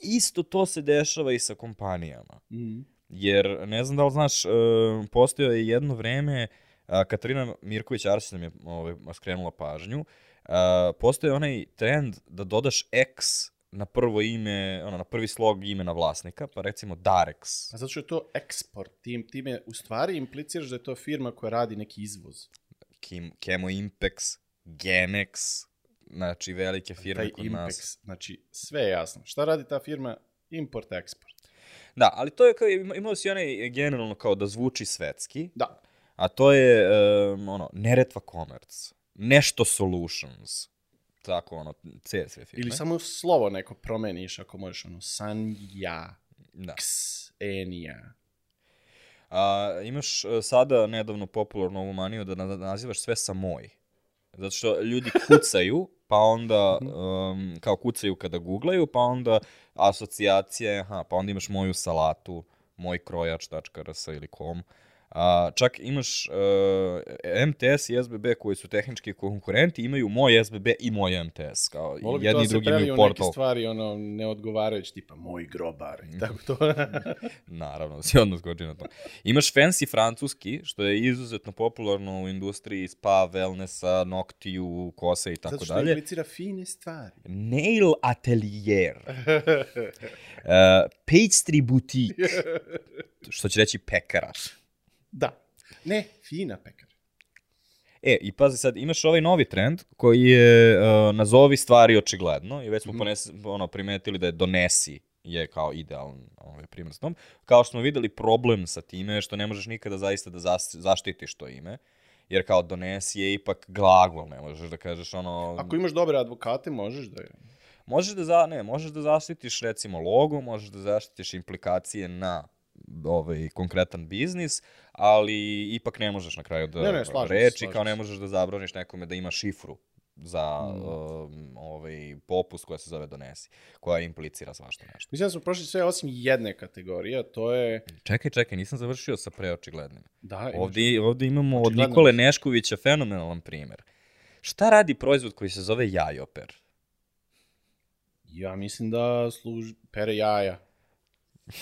Isto to se dešava i sa kompanijama. Mm. Jer, ne znam da li znaš, uh, postojao je jedno vreme, uh, Katarina Mirković Arsić nam je ovaj, skrenula pažnju, uh, postoje onaj trend da dodaš X na prvo ime, ono, na prvi slog imena vlasnika, pa recimo Darex. A zato što je to eksport. Tim, time u stvari impliciraš da je to firma koja radi neki izvoz. Kim, Chemo Impex, Genex, znači velike firme Taj kod Impex. nas. Znači, sve je jasno. Šta radi ta firma? Import, eksport. Da, ali to je kao, ima- imao si onaj generalno kao da zvuči svetski, Da. A to je um, ono, Neretva Commerce, Nešto Solutions, tako ono, C sve firme. Ili samo slovo neko promeniš ako možeš ono Sanja, Da. Ks, Enija. A, imaš e, sada nedavno popularnu ovu maniju da na- nazivaš sve sa moj. Zato što ljudi kucaju, pa onda, um, kao kucaju kada googlaju, pa onda asocijacije, aha, pa onda imaš moju salatu, moj krojač.rs ili kom. A, čak imaš uh, MTS i SBB koji su tehnički konkurenti, imaju moj SBB i moj MTS. Kao, to jedni da i se drugi preliju imaju neke portal. stvari ono neodgovarajući, tipa moj grobar i tako to. Naravno, si odmah skoči na to. Imaš fancy francuski, što je izuzetno popularno u industriji spa, wellnessa, noktiju, kose i tako Zato što dalje. implicira fine stvari. Nail atelier. uh, pastry boutique. što će reći pekara. Da. Ne, fina pekar. E, i pazi sad, imaš ovaj novi trend koji je uh, nazovi stvari očigledno i već smo Mhm. ponesi, ono, primetili da je donesi je kao idealan ovaj, primjer s tom. Kao što smo videli problem sa time što ne možeš nikada zaista da zas, zaštitiš to ime. Jer kao donesi je ipak glagol, ne možeš da kažeš ono... Ako imaš dobre advokate, možeš da je. Možeš da, za, ne, možeš da zaštitiš recimo logo, možeš da zaštitiš implikacije na ovaj konkretan biznis, ali ipak ne možeš na kraju da Ne, ne, slažem reči, slažem kao ne možeš da zabraniš nekome da ima šifru za um, ovaj, popust koja se zove Donesi, koja implicira svašta nešto. Mislim da smo prošli sve osim jedne kategorije, to je... Čekaj, čekaj, nisam završio sa preočiglednim. Da, Ovde, ovde imamo od Nikole. Neškovića fenomenalan primer. Šta radi proizvod koji se zove jajoper? Ja mislim da služi, pere jaja.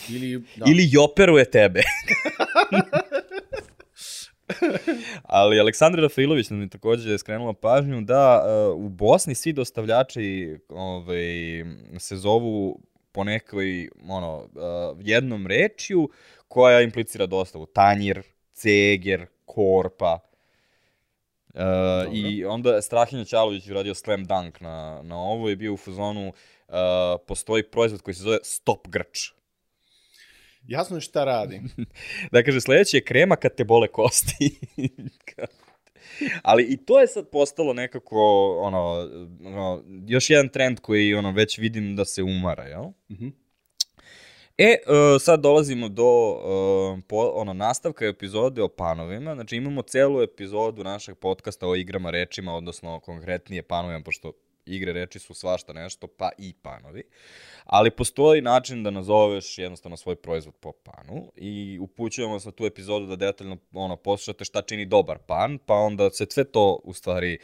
Ili, da. Ili joperuje tebe. Ali Aleksandra Rafailović nam je takođe skrenula pažnju da uh, u Bosni svi dostavljači ovaj, se zovu po nekoj ono, uh, jednom rečju koja implicira dostavu. Tanjir, ceger, korpa. Uh, I onda je Strahinja Ćalović uradio slam dunk na, na ovo i bio u fazonu uh, postoji proizvod koji se zove stop grč. Jasno je šta radi. Da kaže, sledeće je krema kad te bole kosti. Ali i to je sad postalo nekako, ono, ono, još jedan trend koji, ono, već vidim da se umara, jel? Mhm. E, uh, sad dolazimo do uh, po, ono, nastavka epizode o panovima. Znači, imamo celu epizodu našeg podcasta o igrama rečima, odnosno konkretnije panovima, pošto igre reči su svašta nešto, pa i panovi. Ali postoji način da nazoveš jednostavno svoj proizvod po panu i upućujemo vas na tu epizodu da detaljno ono, poslušate šta čini dobar pan, pa onda se sve to u stvari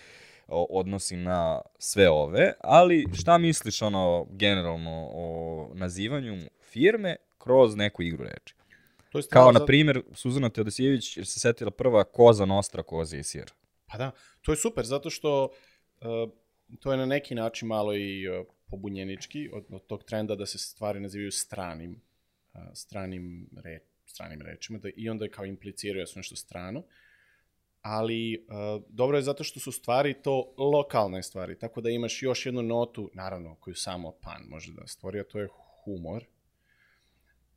odnosi na sve ove, ali šta misliš ono generalno o nazivanju firme kroz neku igru reči? To je Kao, stvarno na za- primjer, Suzana Teodosijević se setila prva koza nostra, koza i sir. Pa da, to je super, zato što uh, to je na neki način malo i uh, pobunjenički od, od tog trenda da se stvari nazivaju stranim, uh, stranim, re, stranim rečima da, i onda kao impliciraju da su nešto strano. Ali uh, dobro je zato što su stvari to lokalne stvari, tako da imaš još jednu notu, naravno, koju samo pan može da stvori, a to je humor.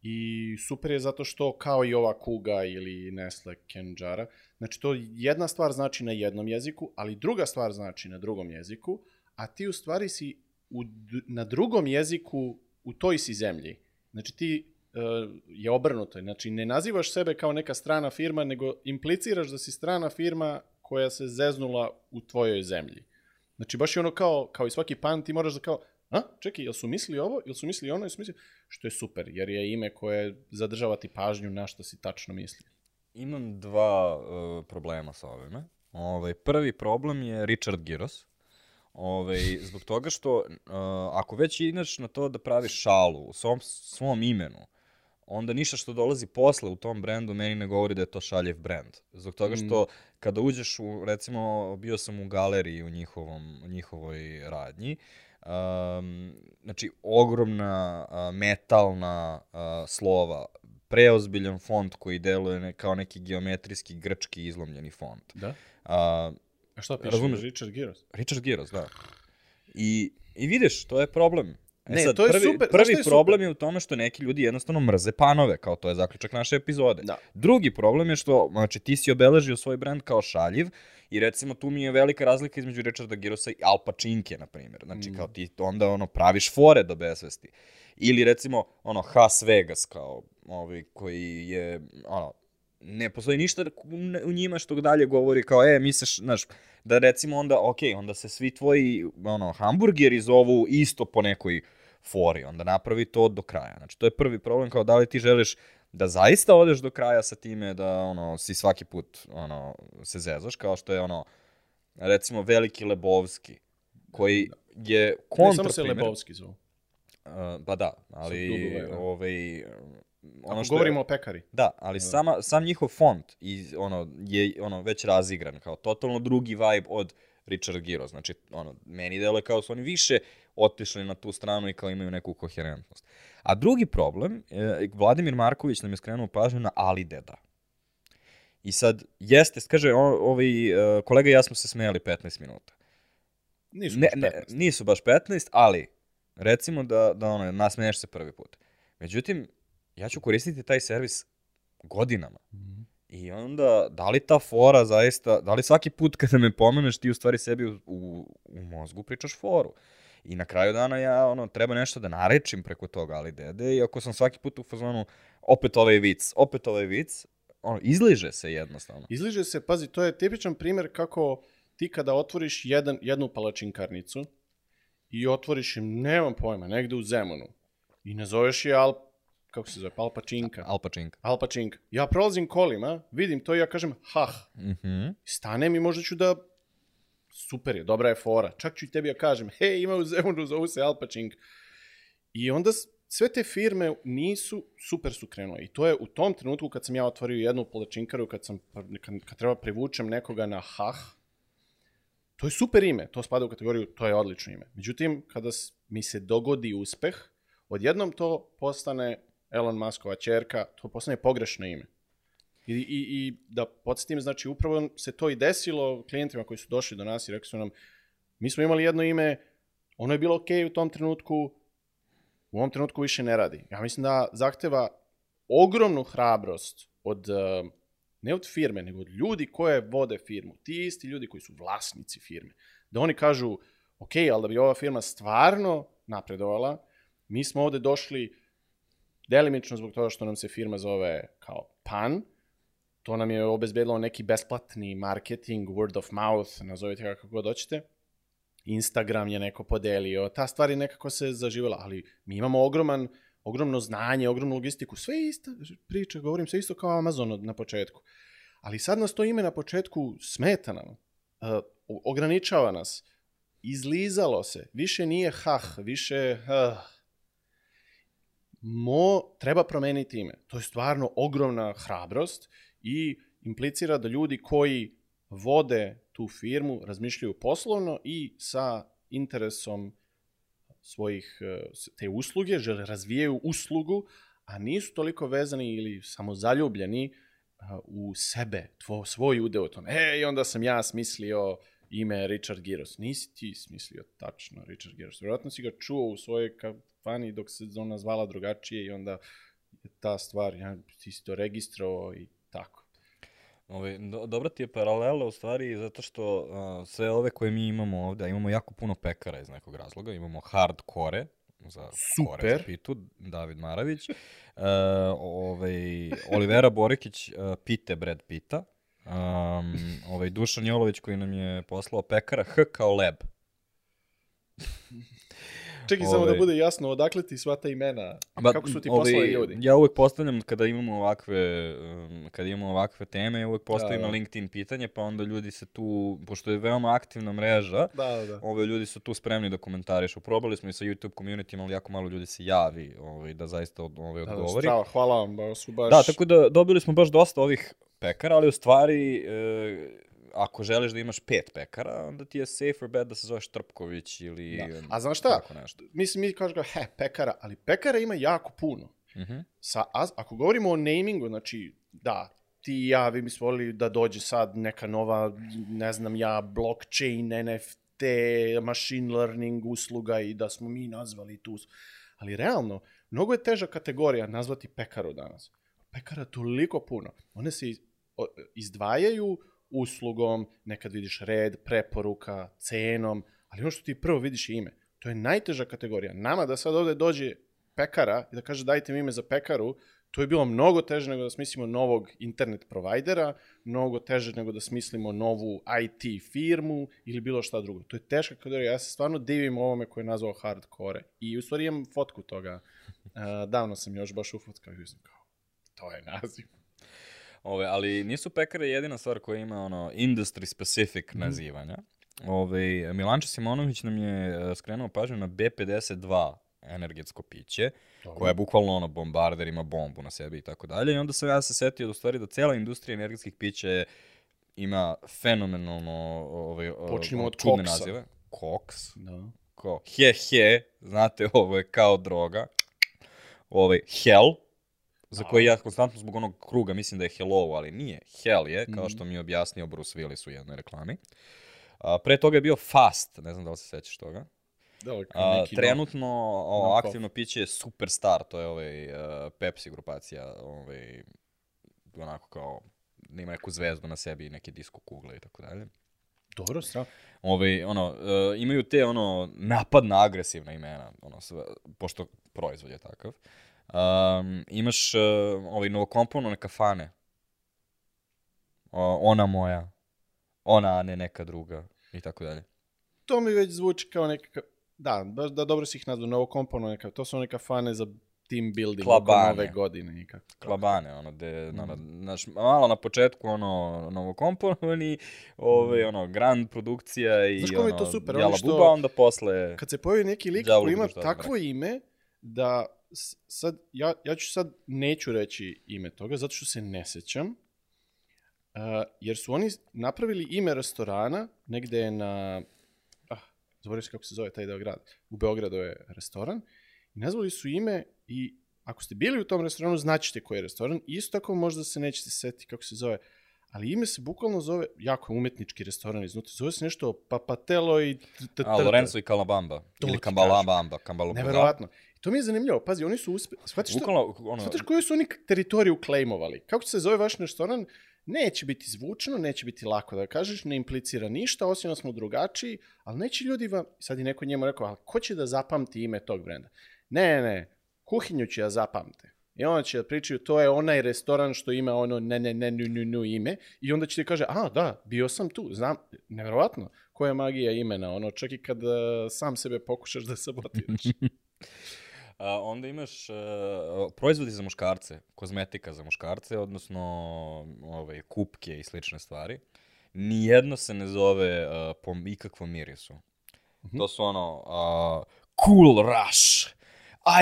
I super je zato što kao i ova kuga ili Nestle Kenjara, znači to jedna stvar znači na jednom jeziku, ali druga stvar znači na drugom jeziku, a ti u stvari si u, na drugom jeziku u toj si zemlji. Znači ti uh, je obrnuto, znači ne nazivaš sebe kao neka strana firma, nego impliciraš da si strana firma koja se zeznula u tvojoj zemlji. Znači baš je ono kao, kao i svaki pan, ti moraš da kao, a, čekaj, jel su mislili ovo, jel su mislili ono, jel su mislili... Što je super, jer je ime koje zadržava ti pažnju na što si tačno misli. Imam dva uh, problema sa ovime. Ovaj, prvi problem je Richard Giros. Ovaj, zbog toga što uh, ako već ideš na to da praviš šalu u svom, svom imenu, onda ništa što dolazi posle u tom brendu meni ne govori da je to šaljev brend. Zbog toga što kada uđeš u, recimo, bio sam u galeriji u njihovom, u njihovoj radnji, um, znači ogromna uh, metalna uh, slova, preozbiljan font koji deluje ne, kao neki geometrijski grčki izlomljeni font. Da? Uh, A šta piše? Razumeš? Richard Giros? Richard Giros, da. I, I vidiš, to je problem. E Ne, sad, to je prvi, super. Prvi je problem je u tome što neki ljudi jednostavno mrze panove, kao to je zaključak naše epizode. Da. Drugi problem je što, znači, ti si obeležio svoj brand kao šaljiv i recimo tu mi je velika razlika između Richarda Girosa i Al Pachinke, na primjer. Znači, Mm. kao ti onda ono praviš fore do besvesti. Ili recimo, ono, Has Vegas, kao, ovaj, koji je, ono, ne postoji ništa u njima što dalje govori kao, e, misliš, znaš, da recimo onda, ok, onda se svi tvoji, ono, hamburgeri zovu isto po nekoj fori, onda napravi to do kraja. Znači, to je prvi problem, kao da li ti želiš da zaista odeš do kraja sa time da, ono, si svaki put, ono, se zezaš, kao što je, ono, recimo, Veliki Lebovski, koji je Ne, kontra samo se. Lebovski zovu. Uh, pa da, ali, dugove, da. ovaj, ono što je- govorimo o pekari. Da, ali sama, sam njihov font i, ono, je ono, već razigran, kao totalno drugi vibe od Richard Giro. Znači, ono, meni deluje kao su oni više otišli na tu stranu i kao imaju neku koherentnost. A drugi problem, e, Vladimir Marković nam je skrenuo pažnju na Ali Deda. I sad, jeste, kaže, o, ovaj, kolega i ja smo se smejali 15 minuta. Nisu Ne, baš ne, 15. nisu baš 15, ali recimo da, da ono, nasmeješ se prvi put. Međutim, ja ću koristiti taj servis godinama. Mhm. I onda, da li ta fora zaista, da li svaki put kada me pomeneš ti u stvari sebi u, u, u mozgu pričaš foru. I na kraju dana ja, ono, treba nešto da narečim preko toga, ali dede, i ako sam svaki put u fazonu, opet ovaj vic, opet ovaj vic, ono, izliže se jednostavno. Izliže se, pazi, to je tipičan primjer kako ti kada otvoriš jedan, jednu palačinkarnicu i otvoriš je, nemam pojma, negde u Zemunu i nazoveš je Al, kako se zove, Palpačinka. Alpačinka. Alpačinka. Ja prolazim kolima, vidim to i ja kažem hah. Mhm. Stanem i možda ću da super je, dobra je fora. Čak ću i tebi ja kažem, hej, ima u Zemunu, zovu se Alpačinka. I onda sve te firme nisu, super su krenule. I to je u tom trenutku kad sam ja otvorio jednu palačinkaru, kad, sam, kad, kad treba privučem nekoga na hah, to je super ime, to spada u kategoriju, to je odlično ime. Međutim, kada mi se dogodi uspeh, odjednom to postane Elon Muskova čerka, to postane pogrešno ime. I, i, I da podsjetim, znači upravo se to i desilo klijentima koji su došli do nas i rekli su nam, mi smo imali jedno ime, ono je bilo okej u tom trenutku, u ovom trenutku više ne radi. Ja mislim da zahteva ogromnu hrabrost od, eh, ne od firme, nego od ljudi koje vode firmu. Ti isti ljudi koji su vlasnici firme. Da oni kažu, ok, ali da bi ova firma stvarno napredovala, mi smo ovde došli delimično zbog toga što nam se firma zove kao PAN, to nam je obezbedilo neki besplatni marketing, word of mouth, nazovite ga kako god hoćete. Instagram je neko podelio, ta stvar je nekako se zaživjela, ali mi imamo ogroman, ogromno znanje, ogromnu logistiku, sve ista priča, govorim sve isto kao Amazon na početku. Ali sad nas to ime na početku smeta nam, uh, ograničava nas, izlizalo se, više nije hah, više uh, mo, treba promeniti ime. To je stvarno ogromna hrabrost i implicira da ljudi koji vode tu firmu razmišljaju poslovno i sa interesom svojih s- te usluge, žele razvijaju uslugu, a nisu toliko vezani ili samo zaljubljeni a, u sebe, tvo, svoj udeo u tome. E, i onda sam ja smislio ime Richard Giros. Nisi ti smislio tačno Richard Giros. Vjerojatno si ga čuo u svojoj kafani dok se ona zvala drugačije i onda ta stvar, ja, ti si to registrovao i tako. Ove, do, dobra ti je paralela u stvari zato što uh, sve ove koje mi imamo ovde, a imamo jako puno pekara iz nekog razloga, imamo hardcore za kore Super. za pitu, David Maravić, uh, ovaj, Olivera Borikić, uh, pite Brad Pita, um, ovaj, Dušan Jolović koji nam je poslao pekara H kao leb. Čekaj samo da Ovaj. bude jasno, odakle ti sva ta imena, Ba, kako su ti ovaj, poslali ljudi? Ja uvek postavljam kada imamo ovakve, um, kada imamo ovakve teme, ja uvek postavim Da, da. LinkedIn pitanje, pa onda ljudi se tu, pošto je veoma aktivna mreža, Da, da, da. ove ljudi su tu spremni da komentarišu. Probali smo i sa YouTube community, ali jako malo ljudi se javi ovaj, da zaista od, ovaj, Da, da, odgovori. strava, hvala vam, ba, su baš... Da, tako da dobili smo baš dosta ovih pekara, ali u stvari, e, ako želiš da imaš pet pekara, onda ti je safer bet da se zoveš Trpković ili... Da. A znaš šta? Tako nešto. Mislim, mi kažemo, he, pekara, ali pekara ima jako puno. Mhm. Sa, a, ako govorimo o namingu, znači, da, ti i ja, vi bismo volili da dođe sad neka nova, ne znam ja, blockchain, NFT, machine learning usluga i da smo mi nazvali tu. Ali realno, mnogo je teža kategorija nazvati pekaru danas. Pekara toliko puno. One se izdvajaju uslugom, nekad vidiš red, preporuka, cenom, ali ono što ti prvo vidiš je ime. To je najteža kategorija. Nama da sad ovde dođe pekara i da kaže dajte mi ime za pekaru, to je bilo mnogo teže nego da smislimo novog internet provajdera, mnogo teže nego da smislimo novu IT firmu ili bilo šta drugo. To je teška kategorija. Ja se stvarno divim ovome koje je nazvao hardcore. I u stvari imam fotku toga. Uh, davno sam još baš ufotkao i sam kao, to je naziv. Ove, ali nisu pekare jedina stvar koja ima ono industry specific Mhm. nazivanja. Ove, Milanče Simonović nam je e, skrenuo pažnju na B52 energetsko piće, koja je bukvalno ono bombarder, ima bombu na sebi i tako dalje. I onda sam ja se setio da u stvari da cela industrija energetskih pića je, ima fenomenalno ovaj, Počnimo ono, od čudne koksa. nazive. Koks. Da. Kao he he, znate, ovo je kao droga. Ovaj, hell, za koji ja konstantno zbog onog kruga mislim da je hello, ali nije. Hell je, kao što mi je objasnio Bruce Willis u jednoj reklami. A, pre toga je bio fast, ne znam da li se sećaš toga. Da, A, trenutno o, knock-off. aktivno piće je Superstar, to je ovaj uh, Pepsi grupacija, ovaj onako kao da ima neku zvezdu na sebi i neke disko kugle i tako dalje. Dobro, strah. Ovaj, ono, uh, imaju te, ono, napadna agresivna imena, ono, sve, pošto proizvod je takav. Um, imaš uh, ovaj novokomponovane kafane. O, ona moja. ona, a ne neka druga i tako dalje. To mi već zvuči kao neka... Da, baš da dobro si ih nazvao, novo kompono neka, to su neka fane za team building Klabane. oko nove godine. I kako. Klabane, ono, de, ono, znaš, malo na početku, ono, novokomponovani, ove, ono, grand produkcija i, Znaš mi je ono, to super? jala što- buba, onda posle... Kad se pojavi neki lik koji ima znam takvo ime da sad, ja, ja ću sad neću reći ime toga zato što se ne sećam. Uh, jer su oni napravili ime restorana negde na ah, zaboravio se kako se zove taj deo grada. U Beogradu je restoran i nazvali su ime i ako ste bili u tom restoranu znaćete koji je restoran. Isto tako možda se nećete setiti kako se zove. Ali ime se bukvalno zove, jako je umetnički restoran iznutra, zove se nešto Papatelo i... A, Lorenzo i Kalabamba. To Ili Kambalabamba. Kambalabamba. Neverovatno. To mi je zanimljivo. Pazi, oni su uspeli... Shvatiš, što, Bukvalno, ono, shvatiš koju su oni teritoriju claimovali? Kako će se zove vaš restoran? Neće biti zvučno, neće biti lako da kažeš, ne implicira ništa, osim da smo drugačiji, ali neće ljudi vam... Sad je neko njemu rekao, ali ko će da zapamti ime tog brenda? Ne, ne, kuhinju će da zapamte. I onda će da pričaju, to je onaj restoran što ima ono ne, ne, ne, nu, nu, nu ime. I onda će ti kaže, a, da, bio sam tu, znam, neverovatno, koja je magija imena, ono, čak i kad uh, sam sebe pokušaš da sabotiraš. A, onda imaš uh, proizvodi za muškarce, kozmetika za muškarce, odnosno ovaj, kupke i slične stvari. Nijedno se ne zove uh, po ikakvom mirisu. To su ono uh, Cool Rush,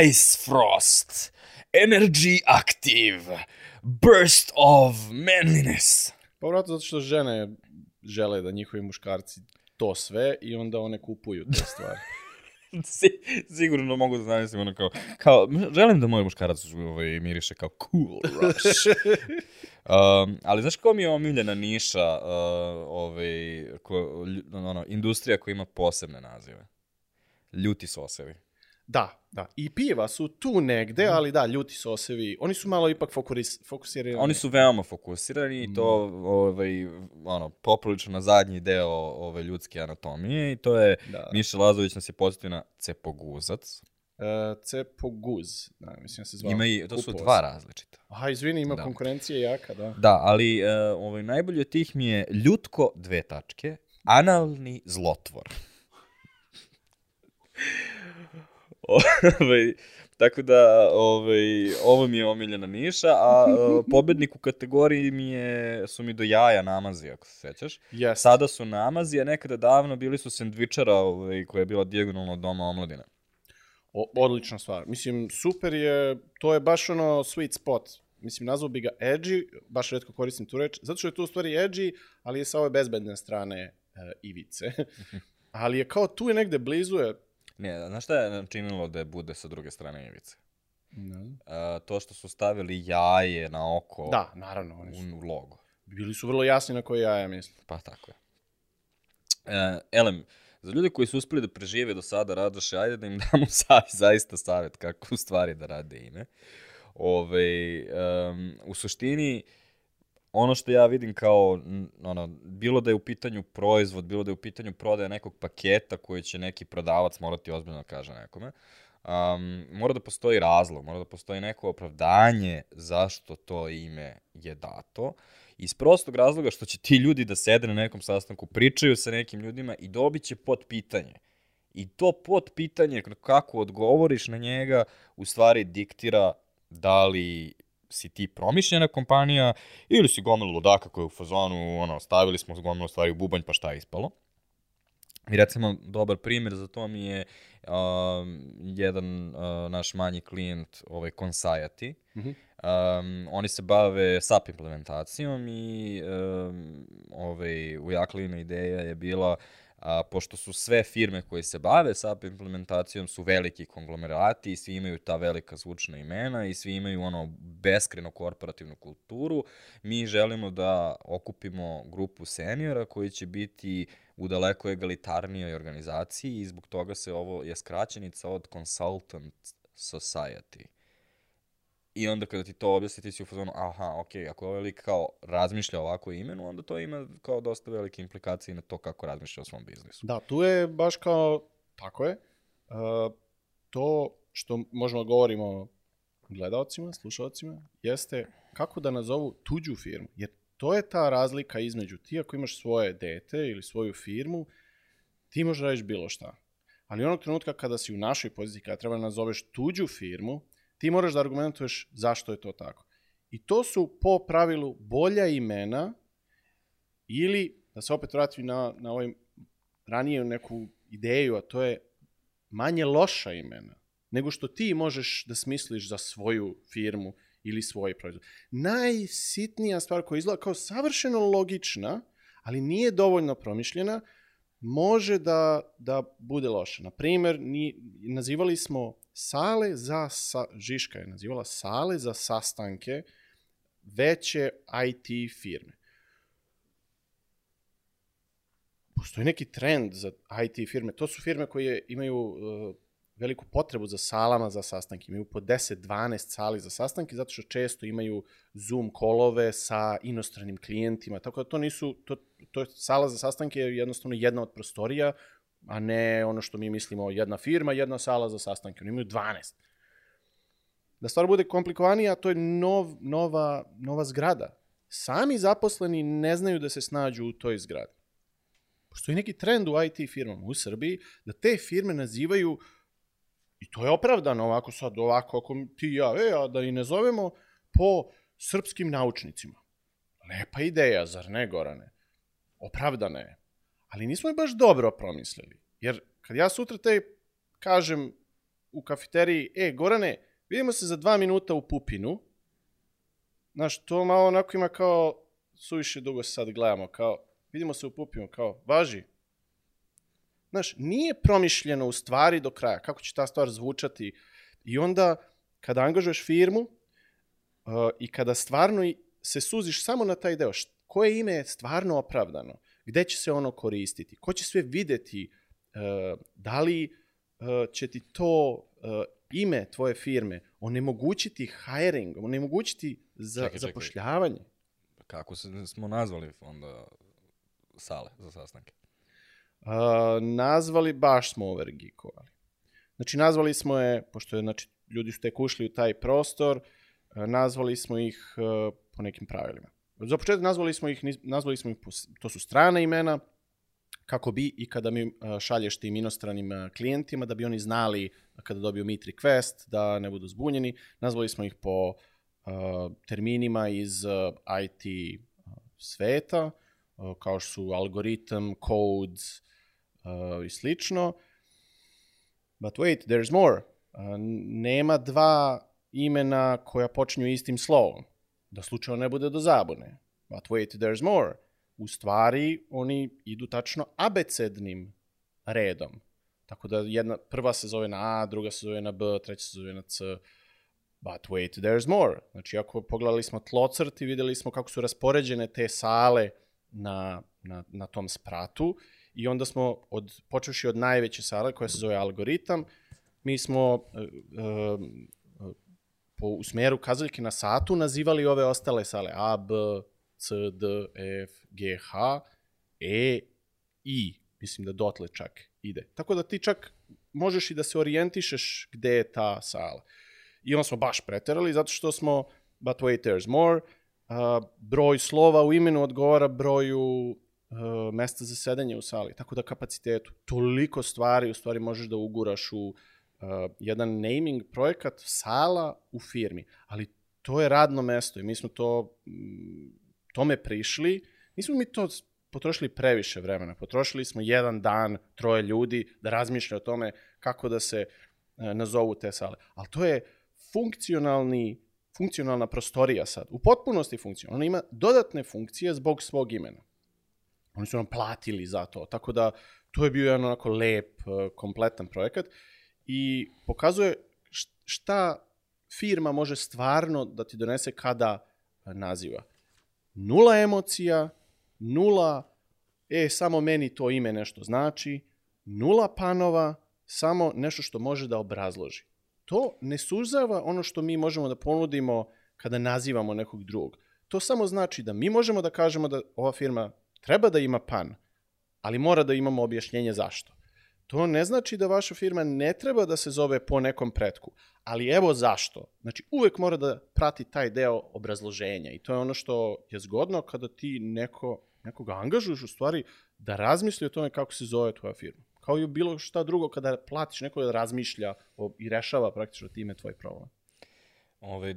Ice Frost, Energy Active, Burst of Manliness. Pa vratno zato što žene žele da njihovi muškarci to sve i onda one kupuju te stvari. Si- Sigurno mogu da zamislim ono kao, kao, želim da moj muškarac ovaj, miriše kao Cool Rush. Um, ali znaš ko mi je omiljena niša, uh, ovaj, ko, ono, industrija koja ima posebne nazive? Ljuti sosevi. Da, da. I piva su tu negde, ali da, ljuti sosevi. Oni su malo ipak fokuris, fokusirani. Oni su veoma fokusirani i to ovaj, ono, poprilično na zadnji deo ove ljudske anatomije i to je, Da. Miša Lazović nas je posjetio na cepoguzac. Uh, Cepoguz, da, mislim da se zvao. Ima i, to su dva različita. Aha, izvini, ima Da. konkurencija jaka, da. Da, ali uh, ovaj, najbolji od tih mi je ljutko dve tačke, analni zlotvor. Ovaj, tako da, ovaj, ovo mi je omiljena niša, a uh, pobednik u kategoriji mi je, su mi do jaja namazi, ako se sećaš. Yes. Sada su namazi, a nekada davno bili su sendvičara ovaj, koja je bila dijagonalno od doma omladine. O, odlična stvar. Mislim, super je, to je baš ono sweet spot. Mislim, nazvao bi ga edgy, baš redko koristim tu reč, zato što je to u stvari edgy, ali je sa ove bezbedne strane e, ivice. ali je kao tu je negde blizu je... Ne, znaš šta je činilo da bude sa druge strane ivice? Uh, to što su stavili jaje na oko Da, naravno, oni su, u logo. bili su vrlo jasni na koji ja ja mislim. Pa tako je. E, Elem, za ljude koji su uspeli da prežive do sada Radoše, ajde da im damo sa, zaista savjet kako u stvari da rade ime. Ove, um, u suštini, ono što ja vidim kao, ono, bilo da je u pitanju proizvod, bilo da je u pitanju prodaja nekog paketa koji će neki prodavac morati ozbiljno da kaže nekome, um, mora da postoji razlog, mora da postoji neko opravdanje zašto to ime je dato. Iz prostog razloga što će ti ljudi da sede na nekom sastanku, pričaju sa nekim ljudima i dobit će pod pitanje. I to pod pitanje, kako odgovoriš na njega, u stvari diktira da li si ti promišljena kompanija ili si gomilu ludaka koja je u fazonu, ono, stavili smo gomilu stvari u bubanj, pa šta je ispalo. I recimo, dobar primjer za to mi je um, jedan uh, naš manji klijent, ovaj Consciety. Mhm. Um, oni se bave SAP implementacijom i um, ovaj, u Jaklina ideja je bila a, pošto su sve firme koje se bave SAP implementacijom su veliki konglomerati i svi imaju ta velika zvučna imena i svi imaju ono beskreno korporativnu kulturu, mi želimo da okupimo grupu seniora koji će biti u daleko egalitarnijoj organizaciji i zbog toga se ovo je skraćenica od Consultant Society. I onda kada ti to objasni, ti si u fazonu, aha, ok, ako ovaj lik kao razmišlja ovako o imenu, onda to ima kao dosta velike implikacije na to kako razmišlja o svom biznisu. Da, tu je baš kao, tako je, uh, to što možemo da govorimo gledalcima, slušalcima, jeste kako da nazovu tuđu firmu, jer to je ta razlika između ti ako imaš svoje dete ili svoju firmu, ti možeš da radiš bilo šta. Ali onog trenutka kada si u našoj poziciji, kada treba da nazoveš tuđu firmu, ti moraš da argumentuješ zašto je to tako. I to su po pravilu bolja imena ili, da se opet vratim na, na ovaj ranije neku ideju, a to je manje loša imena nego što ti možeš da smisliš za svoju firmu ili svoj proizvod. Najsitnija stvar koja izgleda kao savršeno logična, ali nije dovoljno promišljena, može da, da bude loša. Na primer, ni, nazivali smo sale za, sa, Žiška je nazivala sale za sastanke veće IT firme. Postoji neki trend za IT firme. To su firme koje imaju uh, veliku potrebu za salama za sastanke. Imaju po 10-12 sali za sastanke, zato što često imaju Zoom kolove sa inostranim klijentima, tako da to nisu, to, to je sala za sastanke je jednostavno jedna od prostorija, a ne ono što mi mislimo jedna firma, jedna sala za sastanke. Oni imaju 12. Da stvar bude komplikovanija, to je nov, nova, nova zgrada. Sami zaposleni ne znaju da se snađu u toj zgradi. Postoji neki trend u IT firmama u Srbiji da te firme nazivaju I to je opravdano ovako sad, ovako, ako ti ja, e, a da i ne zovemo po srpskim naučnicima. Lepa ideja, zar ne, Gorane? Opravdana je. Ali nismo je baš dobro promislili. Jer kad ja sutra te kažem u kafeteriji, e, Gorane, vidimo se za dva minuta u Pupinu, znaš, to malo onako ima kao, suviše dugo se sad gledamo, kao, vidimo se u Pupinu, kao, važi, Znaš, nije promišljeno u stvari do kraja, kako će ta stvar zvučati. I onda, kada angažuješ firmu uh, i kada stvarno se suziš samo na taj deo, koje ime je stvarno opravdano, gde će se ono koristiti, ko će sve videti, uh, da li uh, će ti to uh, ime tvoje firme onemogućiti hiring, onemogućiti za, Čekaj, čekaj. zapošljavanje. Kako se, smo nazvali onda sale za sastanke? Uh, nazvali, baš smo overgeekovali. Znači, nazvali smo je, pošto je, znači, ljudi su tek ušli u taj prostor, uh, nazvali smo ih uh, po nekim pravilima. Za početak nazvali smo ih, nazvali smo ih, to su strana imena, kako bi i kada mi uh, šalješ tim inostranim uh, klijentima, da bi oni znali kada dobiju meet request, da ne budu zbunjeni. Nazvali smo ih po uh, terminima iz uh, IT sveta, uh, kao što su algoritam, codes, uh, i slično. But wait, there's more. Uh, nema dva imena koja počinju istim slovom. Da slučajno ne bude do zabune. But wait, there's more. U stvari, oni idu tačno abecednim redom. Tako da jedna, prva se zove na A, druga se zove na B, treća se zove na C. But wait, there's more. Znači, ako pogledali smo tlocrt i videli smo kako su raspoređene te sale na, na, na tom spratu i onda smo, od, počeši od najveće sale koja se zove algoritam, mi smo uh, uh, po, u smeru kazaljke na satu nazivali ove ostale sale A, B, C, D, F, G, H, E, I. Mislim da dotle čak ide. Tako da ti čak možeš i da se orijentišeš gde je ta sala. I onda smo baš preterali zato što smo, but wait, there's more, uh, broj slova u imenu odgovara broju uh, mesta za sedanje u sali, tako da kapacitetu. Toliko stvari u stvari možeš da uguraš u uh, jedan naming projekat sala u firmi, ali to je radno mesto i mi smo to mm, tome prišli. Nismo mi to potrošili previše vremena. Potrošili smo jedan dan, troje ljudi da razmišlja o tome kako da se e, nazovu te sale. Ali to je funkcionalni funkcionalna prostorija sad. U potpunosti funkcionalna. Ona ima dodatne funkcije zbog svog imena. Oni su nam platili za to. Tako da to je bio jedan onako lep, e, kompletan projekat i pokazuje šta firma može stvarno da ti donese kada naziva. Nula emocija, nula, e, samo meni to ime nešto znači, nula panova, samo nešto što može da obrazloži. To ne suzava ono što mi možemo da ponudimo kada nazivamo nekog drugog. To samo znači da mi možemo da kažemo da ova firma treba da ima pan, ali mora da imamo objašnjenje zašto. To ne znači da vaša firma ne treba da se zove po nekom pretku. Ali evo zašto. Znači, uvek mora da prati taj deo obrazloženja. I to je ono što je zgodno kada ti neko, nekoga angažuješ u stvari da razmisli o tome kako se zove tvoja firma. Kao i bilo šta drugo kada platiš neko da razmišlja o, i rešava praktično time tvoj problem. Ove,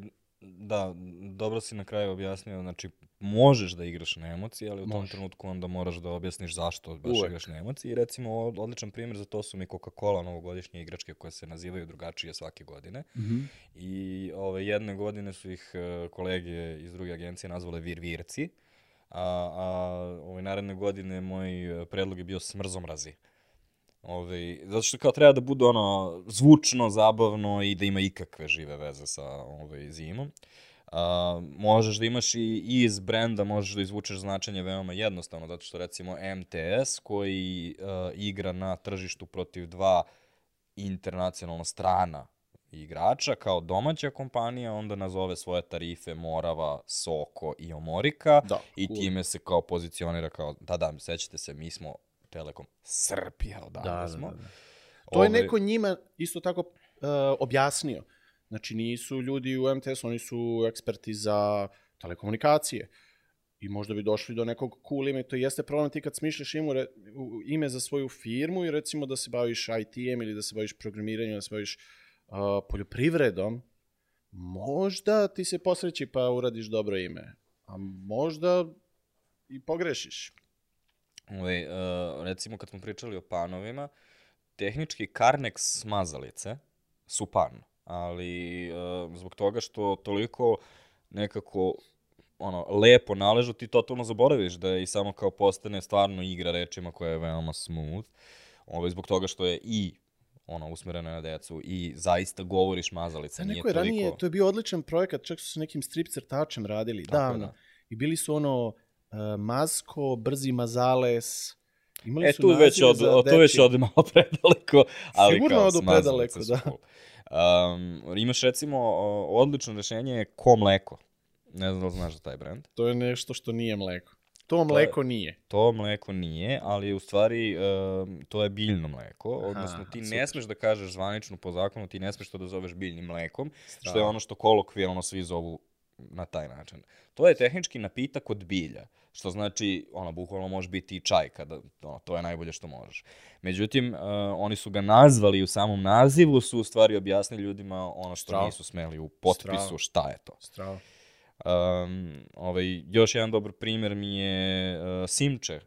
da, dobro si na kraju objasnio, znači možeš da igraš na emocije, ali u tom Može. trenutku onda moraš da objasniš zašto baš Uvek. igraš na emocije. I recimo od- odličan primjer za to su mi Coca-Cola novogodišnje igračke koje se nazivaju drugačije svake godine. Mm -hmm. I ove, jedne godine su ih e, kolege iz druge agencije nazvale virvirci, a, a ove, naredne godine moj e, predlog je bio smrzomrazi. Ove, zato što kao treba da bude ono zvučno, zabavno i da ima ikakve žive veze sa ove, zimom. A, možeš da imaš i, i iz brenda, možeš da izvučeš značenje veoma jednostavno, zato što recimo MTS koji uh, igra na tržištu protiv dva internacionalno strana igrača kao domaća kompanija, onda nazove svoje tarife Morava, Soko i Omorika Da, i cool. time se kao pozicionira kao, da, da, sećate se, mi smo Telekom Srbija, odavde Da, da, smo. da, da. To je Ovaj, neko njima isto tako uh, objasnio. Znači nisu ljudi u MTS, oni su eksperti za telekomunikacije. I možda bi došli do nekog cool ime. To jeste problem ti kad smišljaš ime, ime za svoju firmu i recimo da se baviš IT-em ili da se baviš programiranjem, da se baviš uh, poljoprivredom, možda ti se posreći pa uradiš dobro ime. A možda i pogrešiš. Ovaj, uh, recimo kad smo pričali o panovima, tehnički Carnex smazalice su pan, ali uh, zbog toga što toliko nekako ono, lepo naležu, ti totalno zaboraviš da je i samo kao postane stvarno igra rečima koja je veoma smooth, ovaj, zbog toga što je i ono, usmerena na decu i zaista govoriš mazalica, Da, neko je toliko... ranije, to je bio odličan projekat, čak su sa nekim strip crtačem radili, Tako davno. da. I bili su ono Mazko, Brzi Mazales, imali E, tu već, od, za od, tu već ode malo predaleko, ali Sigurno kao odu predaleko, da. cool. Um, imaš recimo, odlično rešenje je ko mleko. Ne znam da li znaš za taj brand. To je nešto što nije mleko. To mleko nije. To mleko nije, ali u stvari um, to je biljno mleko, odnosno ti ne super. smeš da kažeš zvanično po zakonu, ti ne smeš to da zoveš biljnim mlekom, što je Strava. ono što kolokvijalno svi zovu na taj način. To je tehnički napitak od bilja, što znači, ono, bukvalno može biti i čaj, kada, ono, to je najbolje što možeš. Međutim, uh, oni su ga nazvali u samom nazivu, su u stvari objasnili ljudima ono što Strava. nisu smeli u potpisu Strava. šta je to. Strava. Um, ovaj, još jedan dobar primjer mi je uh, Simče,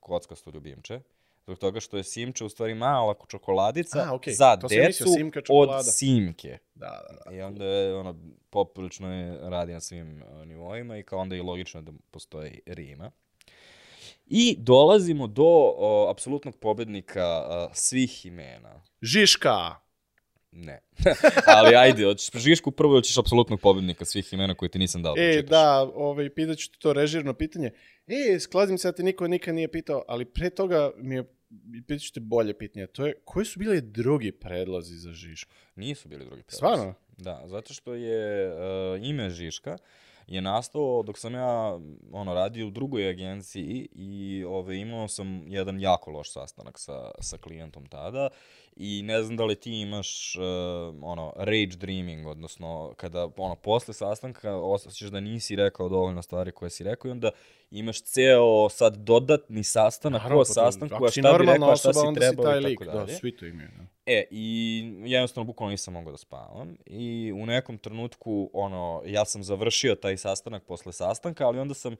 kockasto ljubimče. Zbog toga što je Simče u stvari mala čokoladica A, okej, za to decu Simka od. Simke. Da, da, da. I onda je ono, poprilično je radi na svim uh, nivoima i kao onda je logično da postoji Rima. I dolazimo do uh, apsolutnog pobednika uh, svih imena. Žiška! Ne. Ali ajde, hoćeš Žišku prvo ili ćeš apsolutnog pobednika svih imena koje ti nisam dao da E, čitaš? da, ovaj, pitat ću ti to režirno pitanje. E, skladim se da te niko nikad nije pitao, ali pre toga mi je, pitat ću te bolje pitanje. To je, koji su bili drugi predlozi za Žišku? Nisu bili drugi predlozi. Stvarno? Da, zato što je uh, ime Žiška je nastao dok sam ja ono radio u drugoj agenciji i ove, imao sam jedan jako loš sastanak sa, sa klijentom tada i ne znam da li ti imaš uh, ono rage dreaming, odnosno kada ono posle sastanka osjećaš da nisi rekao dovoljno stvari koje si rekao i onda imaš ceo sad dodatni sastanak Naravno, o pa sastanku, a šta bi rekao, šta si trebao i lik. tako Da, dalje. svi to imaju. Da. E, i jednostavno bukvalno nisam mogao da spavam i u nekom trenutku, ono, ja sam završio taj sastanak posle sastanka, ali onda sam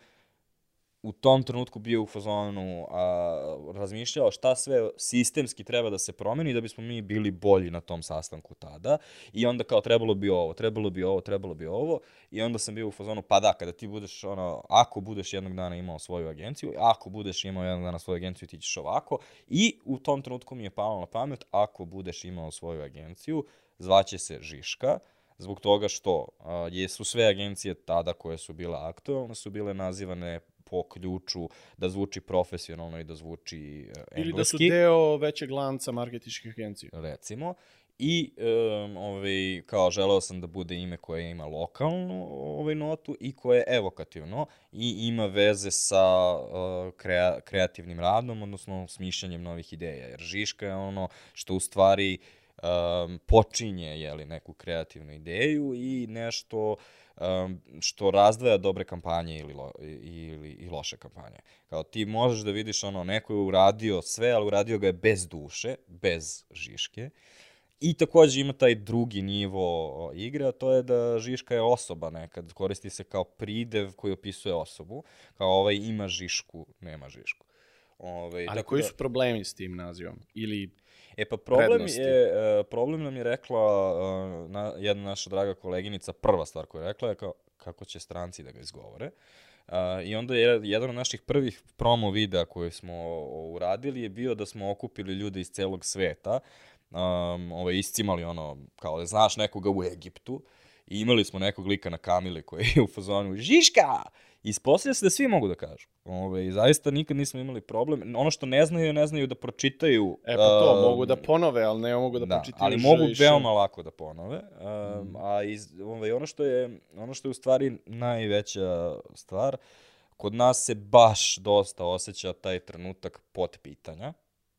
u tom trenutku bio u fazonu, a, razmišljao šta sve sistemski treba da se promeni da bismo mi bili bolji na tom sastanku tada. I onda kao trebalo bi ovo, trebalo bi ovo, trebalo bi ovo. I onda sam bio u fazonu, pa da, kada ti budeš, ono, ako budeš jednog dana imao svoju agenciju, ako budeš imao jednog dana svoju agenciju, ti ćeš ovako. I u tom trenutku mi je palo na pamet, ako budeš imao svoju agenciju, zvaće se Žiška, zbog toga što a, jesu sve agencije tada koje su bile aktualne, su bile nazivane po ključu da zvuči profesionalno i da zvuči uh, engleski. Ili da su deo većeg lanca marketičkih agencija. recimo. I um, ovaj, kao želeo sam da bude ime koje ima lokalnu ovaj, notu i koje je evokativno i ima veze sa uh, krea, kreativnim radom, odnosno smišljanjem novih ideja. Jer Žiška je ono što u stvari um, počinje jeli, neku kreativnu ideju i nešto um, što razdvaja dobre kampanje ili, lo, ili i loše kampanje. Kao ti možeš da vidiš ono, neko je uradio sve, ali uradio ga je bez duše, bez Žiške. I takođe ima taj drugi nivo igre, a to je da Žiška je osoba nekad, koristi se kao pridev koji opisuje osobu, kao ovaj ima Žišku, nema Žišku. Ove, Ali koji da... su problemi s tim nazivom? Ili E pa problem prednosti? je, problem nam je rekla uh, na, jedna naša draga koleginica, prva stvar koju je rekla je kao, kako će stranci da ga izgovore. Uh, I onda je jedan od naših prvih promo videa koje smo uradili je bio da smo okupili ljude iz celog sveta, um, ovaj, iscimali ono, kao da znaš nekoga u Egiptu, i imali smo nekog lika na kamili koji je u fazonu Žiška! Ispostavlja se da svi mogu da kažu. Ove, zaista nikad nismo imali problem. Ono što ne znaju, ne znaju da pročitaju. E pa to, um, mogu da ponove, ali ne mogu da, da pročitaju. ali mogu više. veoma lako da ponove. Um, mm. A iz, ovaj, ono, što je, ono što je u stvari najveća stvar, kod nas se baš dosta osjeća taj trenutak pot pitanja,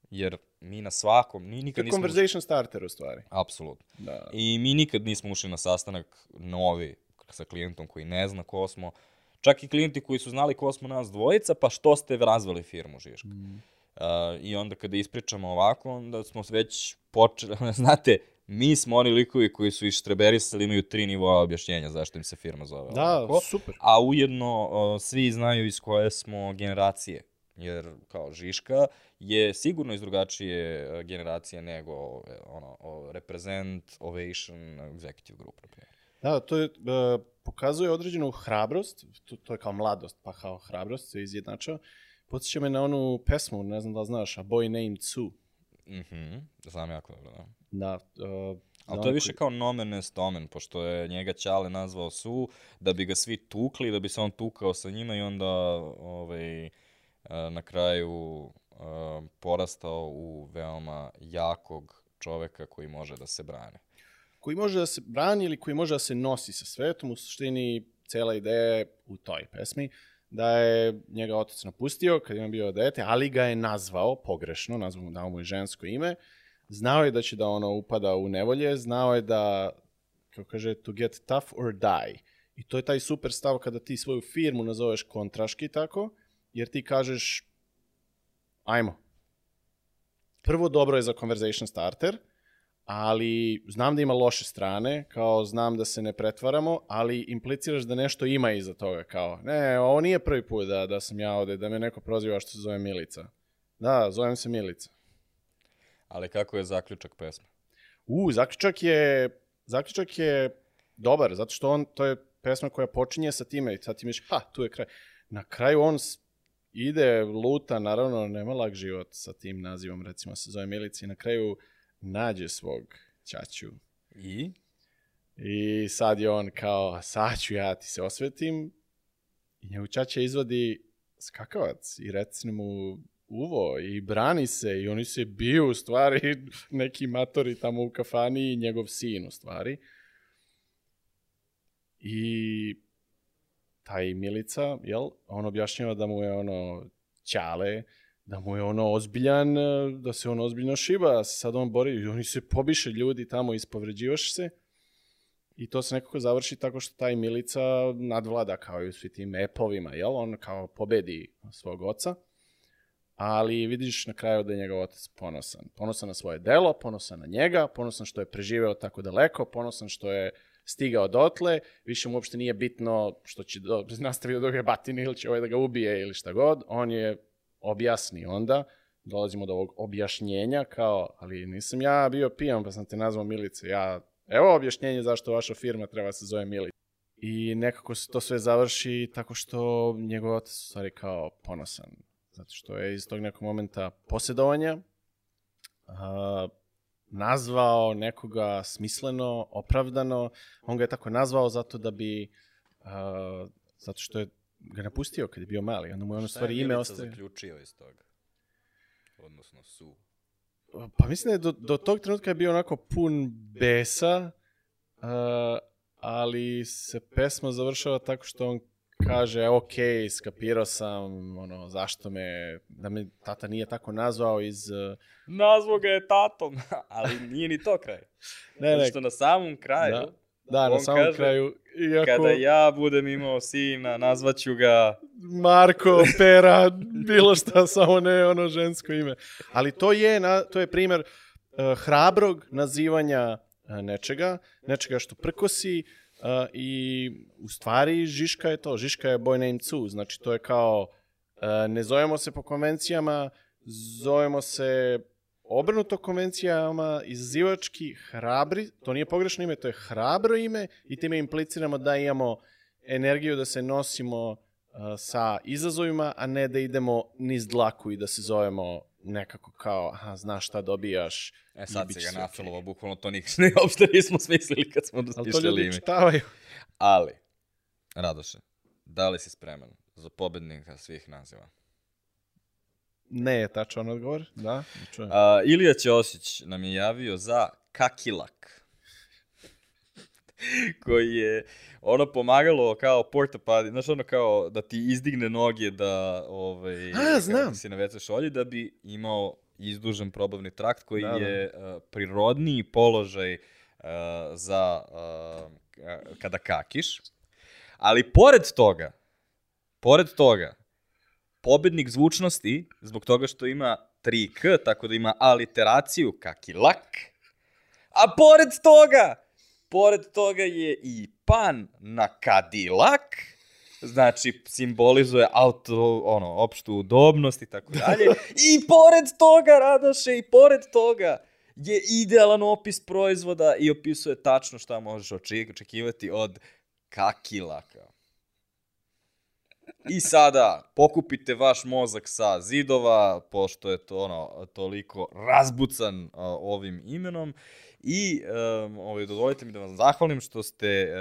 jer mi na svakom, ni, To nikad je nismo... conversation starter u stvari. Apsolutno. Da. I mi nikad nismo ušli na sastanak novi sa klijentom koji ne zna ko smo. Čak i klijenti koji su znali ko smo nas dvojica, pa što ste razvali firmu Žiška. Mm. Uh, I onda kada ispričamo ovako, onda smo već počeli, znate, mi smo oni likovi koji su ištreberisali, imaju tri nivoa objašnjenja zašto im se firma zove Da, ovako. super. A ujedno uh, svi znaju iz koje smo generacije. Jer kao Žiška je sigurno iz drugačije uh, generacije nego ono, Represent, Ovation, Executive Group. Da, to je, uh, pokazuje određenu hrabrost, to, to je kao mladost, pa kao hrabrost se izjednačava. Podsjeća me na onu pesmu, ne znam da znaš, A Boy Named Sue. Mhm, znam jako dobro, da. Da, uh, Ali to je više kao nomen est omen, pošto je njega Ćale nazvao Su, da bi ga svi tukli, da bi se on tukao sa njima i onda ovaj, eh, na kraju eh, porastao u veoma jakog čoveka koji može da se brane. Koji može da se brani ili koji može da se nosi sa svetom, u suštini cela ideja u toj pesmi, da je njega otac napustio kad je bio dete, ali ga je nazvao pogrešno, nazvao mu, dao mu je žensko ime, znao je da će da ono upada u nevolje, znao je da, kako kaže, to get tough or die. I to je taj super stav kada ti svoju firmu nazoveš kontraški tako, jer ti kažeš, ajmo. Prvo dobro je za conversation starter, ali znam da ima loše strane, kao znam da se ne pretvaramo, ali impliciraš da nešto ima iza toga, kao, ne, ovo nije prvi put da, da sam ja ovde, da me neko proziva što se zove Milica. Da, zovem se Milica. Ali kako je zaključak pesme? U, zaključak je, zaključak je dobar, zato što on, to je pesma koja počinje sa time i sad ti misliš, ha, tu je kraj. Na kraju on ide, luta, naravno, nema lag život sa tim nazivom, recimo se zove Milica i na kraju nađe svog ćaću. I? I sad je on kao, sad ću ja ti se osvetim. I njegov ćaća izvadi skakavac i recne mu uvo i brani se i oni se biju u stvari neki matori tamo u kafani i njegov sin u stvari. I taj Milica, jel, on objašnjava da mu je ono ćale, da mu je ono ozbiljan, eh, da se on ozbiljno šiba, sad on bori, i oni se pobiše ljudi tamo, ispovređivaš se. I to se nekako završi tako što taj Milica nadvlada kao i u svi tim epovima, jel? On kao pobedi svog oca. Ali vidiš na kraju da je njegov otac ponosan. Ponosan na svoje delo, ponosan na njega, ponosan što je preživeo tako daleko, ponosan što je stigao dotle, više mu uopšte nije bitno što će do, nastaviti da ga batine ili će ovaj da ga ubije ili šta god. On je objasni. Onda, dolazimo do ovog objašnjenja kao, ali nisam ja bio pijan pa sam te nazvao Milice, ja, evo objašnjenje zašto vaša firma treba se zove Milica. I nekako se to sve završi tako što njegov otac u stvari kao ponosan, zato što je iz tog nekog momenta posjedovanja a, nazvao nekoga smisleno, opravdano, on ga je tako nazvao zato da bi, a, zato što je ga napustio kad je bio mali, onda mu je ono Šta je stvari ime ostaje. zaključio iz toga? Odnosno su. pa mislim da je do, do tog trenutka je bio onako pun besa, uh, ali se pesma završava tako što on kaže, ok, skapirao sam, ono, zašto me, da me tata nije tako nazvao iz... Uh, Nazvo ga je tatom, ali nije ni to kraj. ne, Zato ne, što na samom kraju, da, da, na on samom kaže, kraju, iako kada ja budem imao sina, nazvaću ga... Marko, Pera, bilo šta, samo ne ono žensko ime. Ali to je, na, to je primer uh, hrabrog nazivanja uh, nečega, nečega što prkosi uh, i u stvari Žiška je to, Žiška je boy name cu, znači to je kao uh, ne zovemo se po konvencijama, zovemo se obrnuto konvencijama, izazivački, hrabri, to nije pogrešno ime, to je hrabro ime i time impliciramo da imamo energiju da se nosimo uh, sa izazovima, a ne da idemo niz dlaku i da se zovemo nekako kao, aha, znaš šta dobijaš. E sad se ga nafilovo, okej. bukvalno to nik, ne, uopšte nismo smislili kad smo Ali to ljudi ime. čitavaju. Ali, Radoše, da li si spreman za pobednika svih naziva? Ne je tačan odgovor, da, čujem. A, Ilija Ćosić nam je javio za kakilak. koji je ono pomagalo kao portapad, znaš ono kao da ti izdigne noge da ovaj, A, znam. kako si na WC šolji da bi imao izdužen probavni trakt koji Da, da. je uh, prirodniji položaj uh, za uh, ka- kada kakiš. Ali pored toga, pored toga, pobednik zvučnosti, zbog toga što ima 3K, tako da ima aliteraciju kakilak, a pored toga, pored toga je i pan na kadilak, znači simbolizuje auto, ono, opštu udobnost i tako dalje. I pored toga, Radoše, i pored toga je idealan opis proizvoda i opisuje tačno šta možeš očekivati od kakilaka. I sada pokupite vaš mozak sa zidova, pošto je to ono toliko razbucan uh, ovim imenom. I um, ovaj, dozvolite mi da vam zahvalim što ste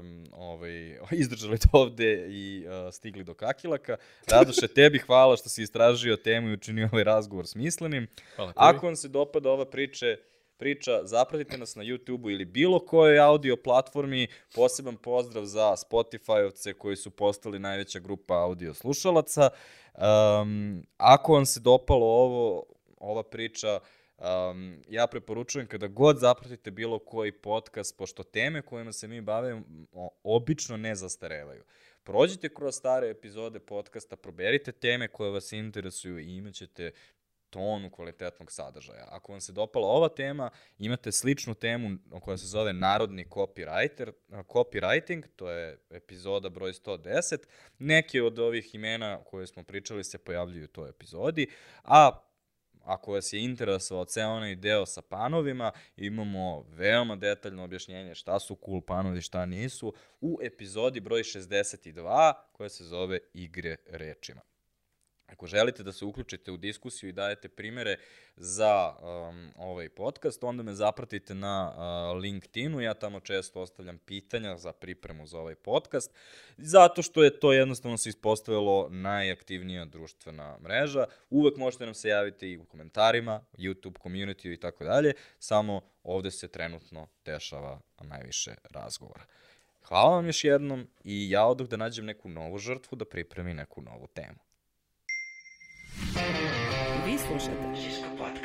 um, ovaj, izdržali to ovde i uh, stigli do kakilaka. Radoše, tebi hvala što si istražio temu i učinio ovaj razgovor smislenim. Ako vam se dopada ova priče, priča, zapratite nas na YouTube-u ili bilo kojoj audio platformi. Poseban pozdrav za Spotify-ovce koji su postali najveća grupa audio slušalaca. Um, ako vam se dopalo ovo, ova priča, um, ja preporučujem kada god zapratite bilo koji podcast, pošto teme kojima se mi bavimo obično ne zastarevaju. Prođite kroz stare epizode podcasta, proberite teme koje vas interesuju i imaćete tonu kvalitetnog sadržaja. Ako vam se dopala ova tema, imate sličnu temu koja se zove Narodni copywriter, copywriting, to je epizoda broj 110. Neke od ovih imena koje smo pričali se pojavljuju u toj epizodi, a ako vas je interesovao ceo onaj deo sa panovima, imamo veoma detaljno objašnjenje šta su cool panovi, šta nisu, u epizodi broj 62 koja se zove Igre rečima. Ako želite da se uključite u diskusiju i dajete primere za um, ovaj podcast, onda me zapratite na uh, LinkedInu, ja tamo često ostavljam pitanja za pripremu za ovaj podcast, zato što je to jednostavno se ispostavilo najaktivnija društvena mreža. Uvek možete nam se javiti i u komentarima, YouTube community i tako dalje, samo ovde se trenutno dešava najviše razgovora. Hvala vam još jednom i ja odoh da nađem neku novu žrtvu da pripremi neku novu temu. Vi slušate Žiško podcast.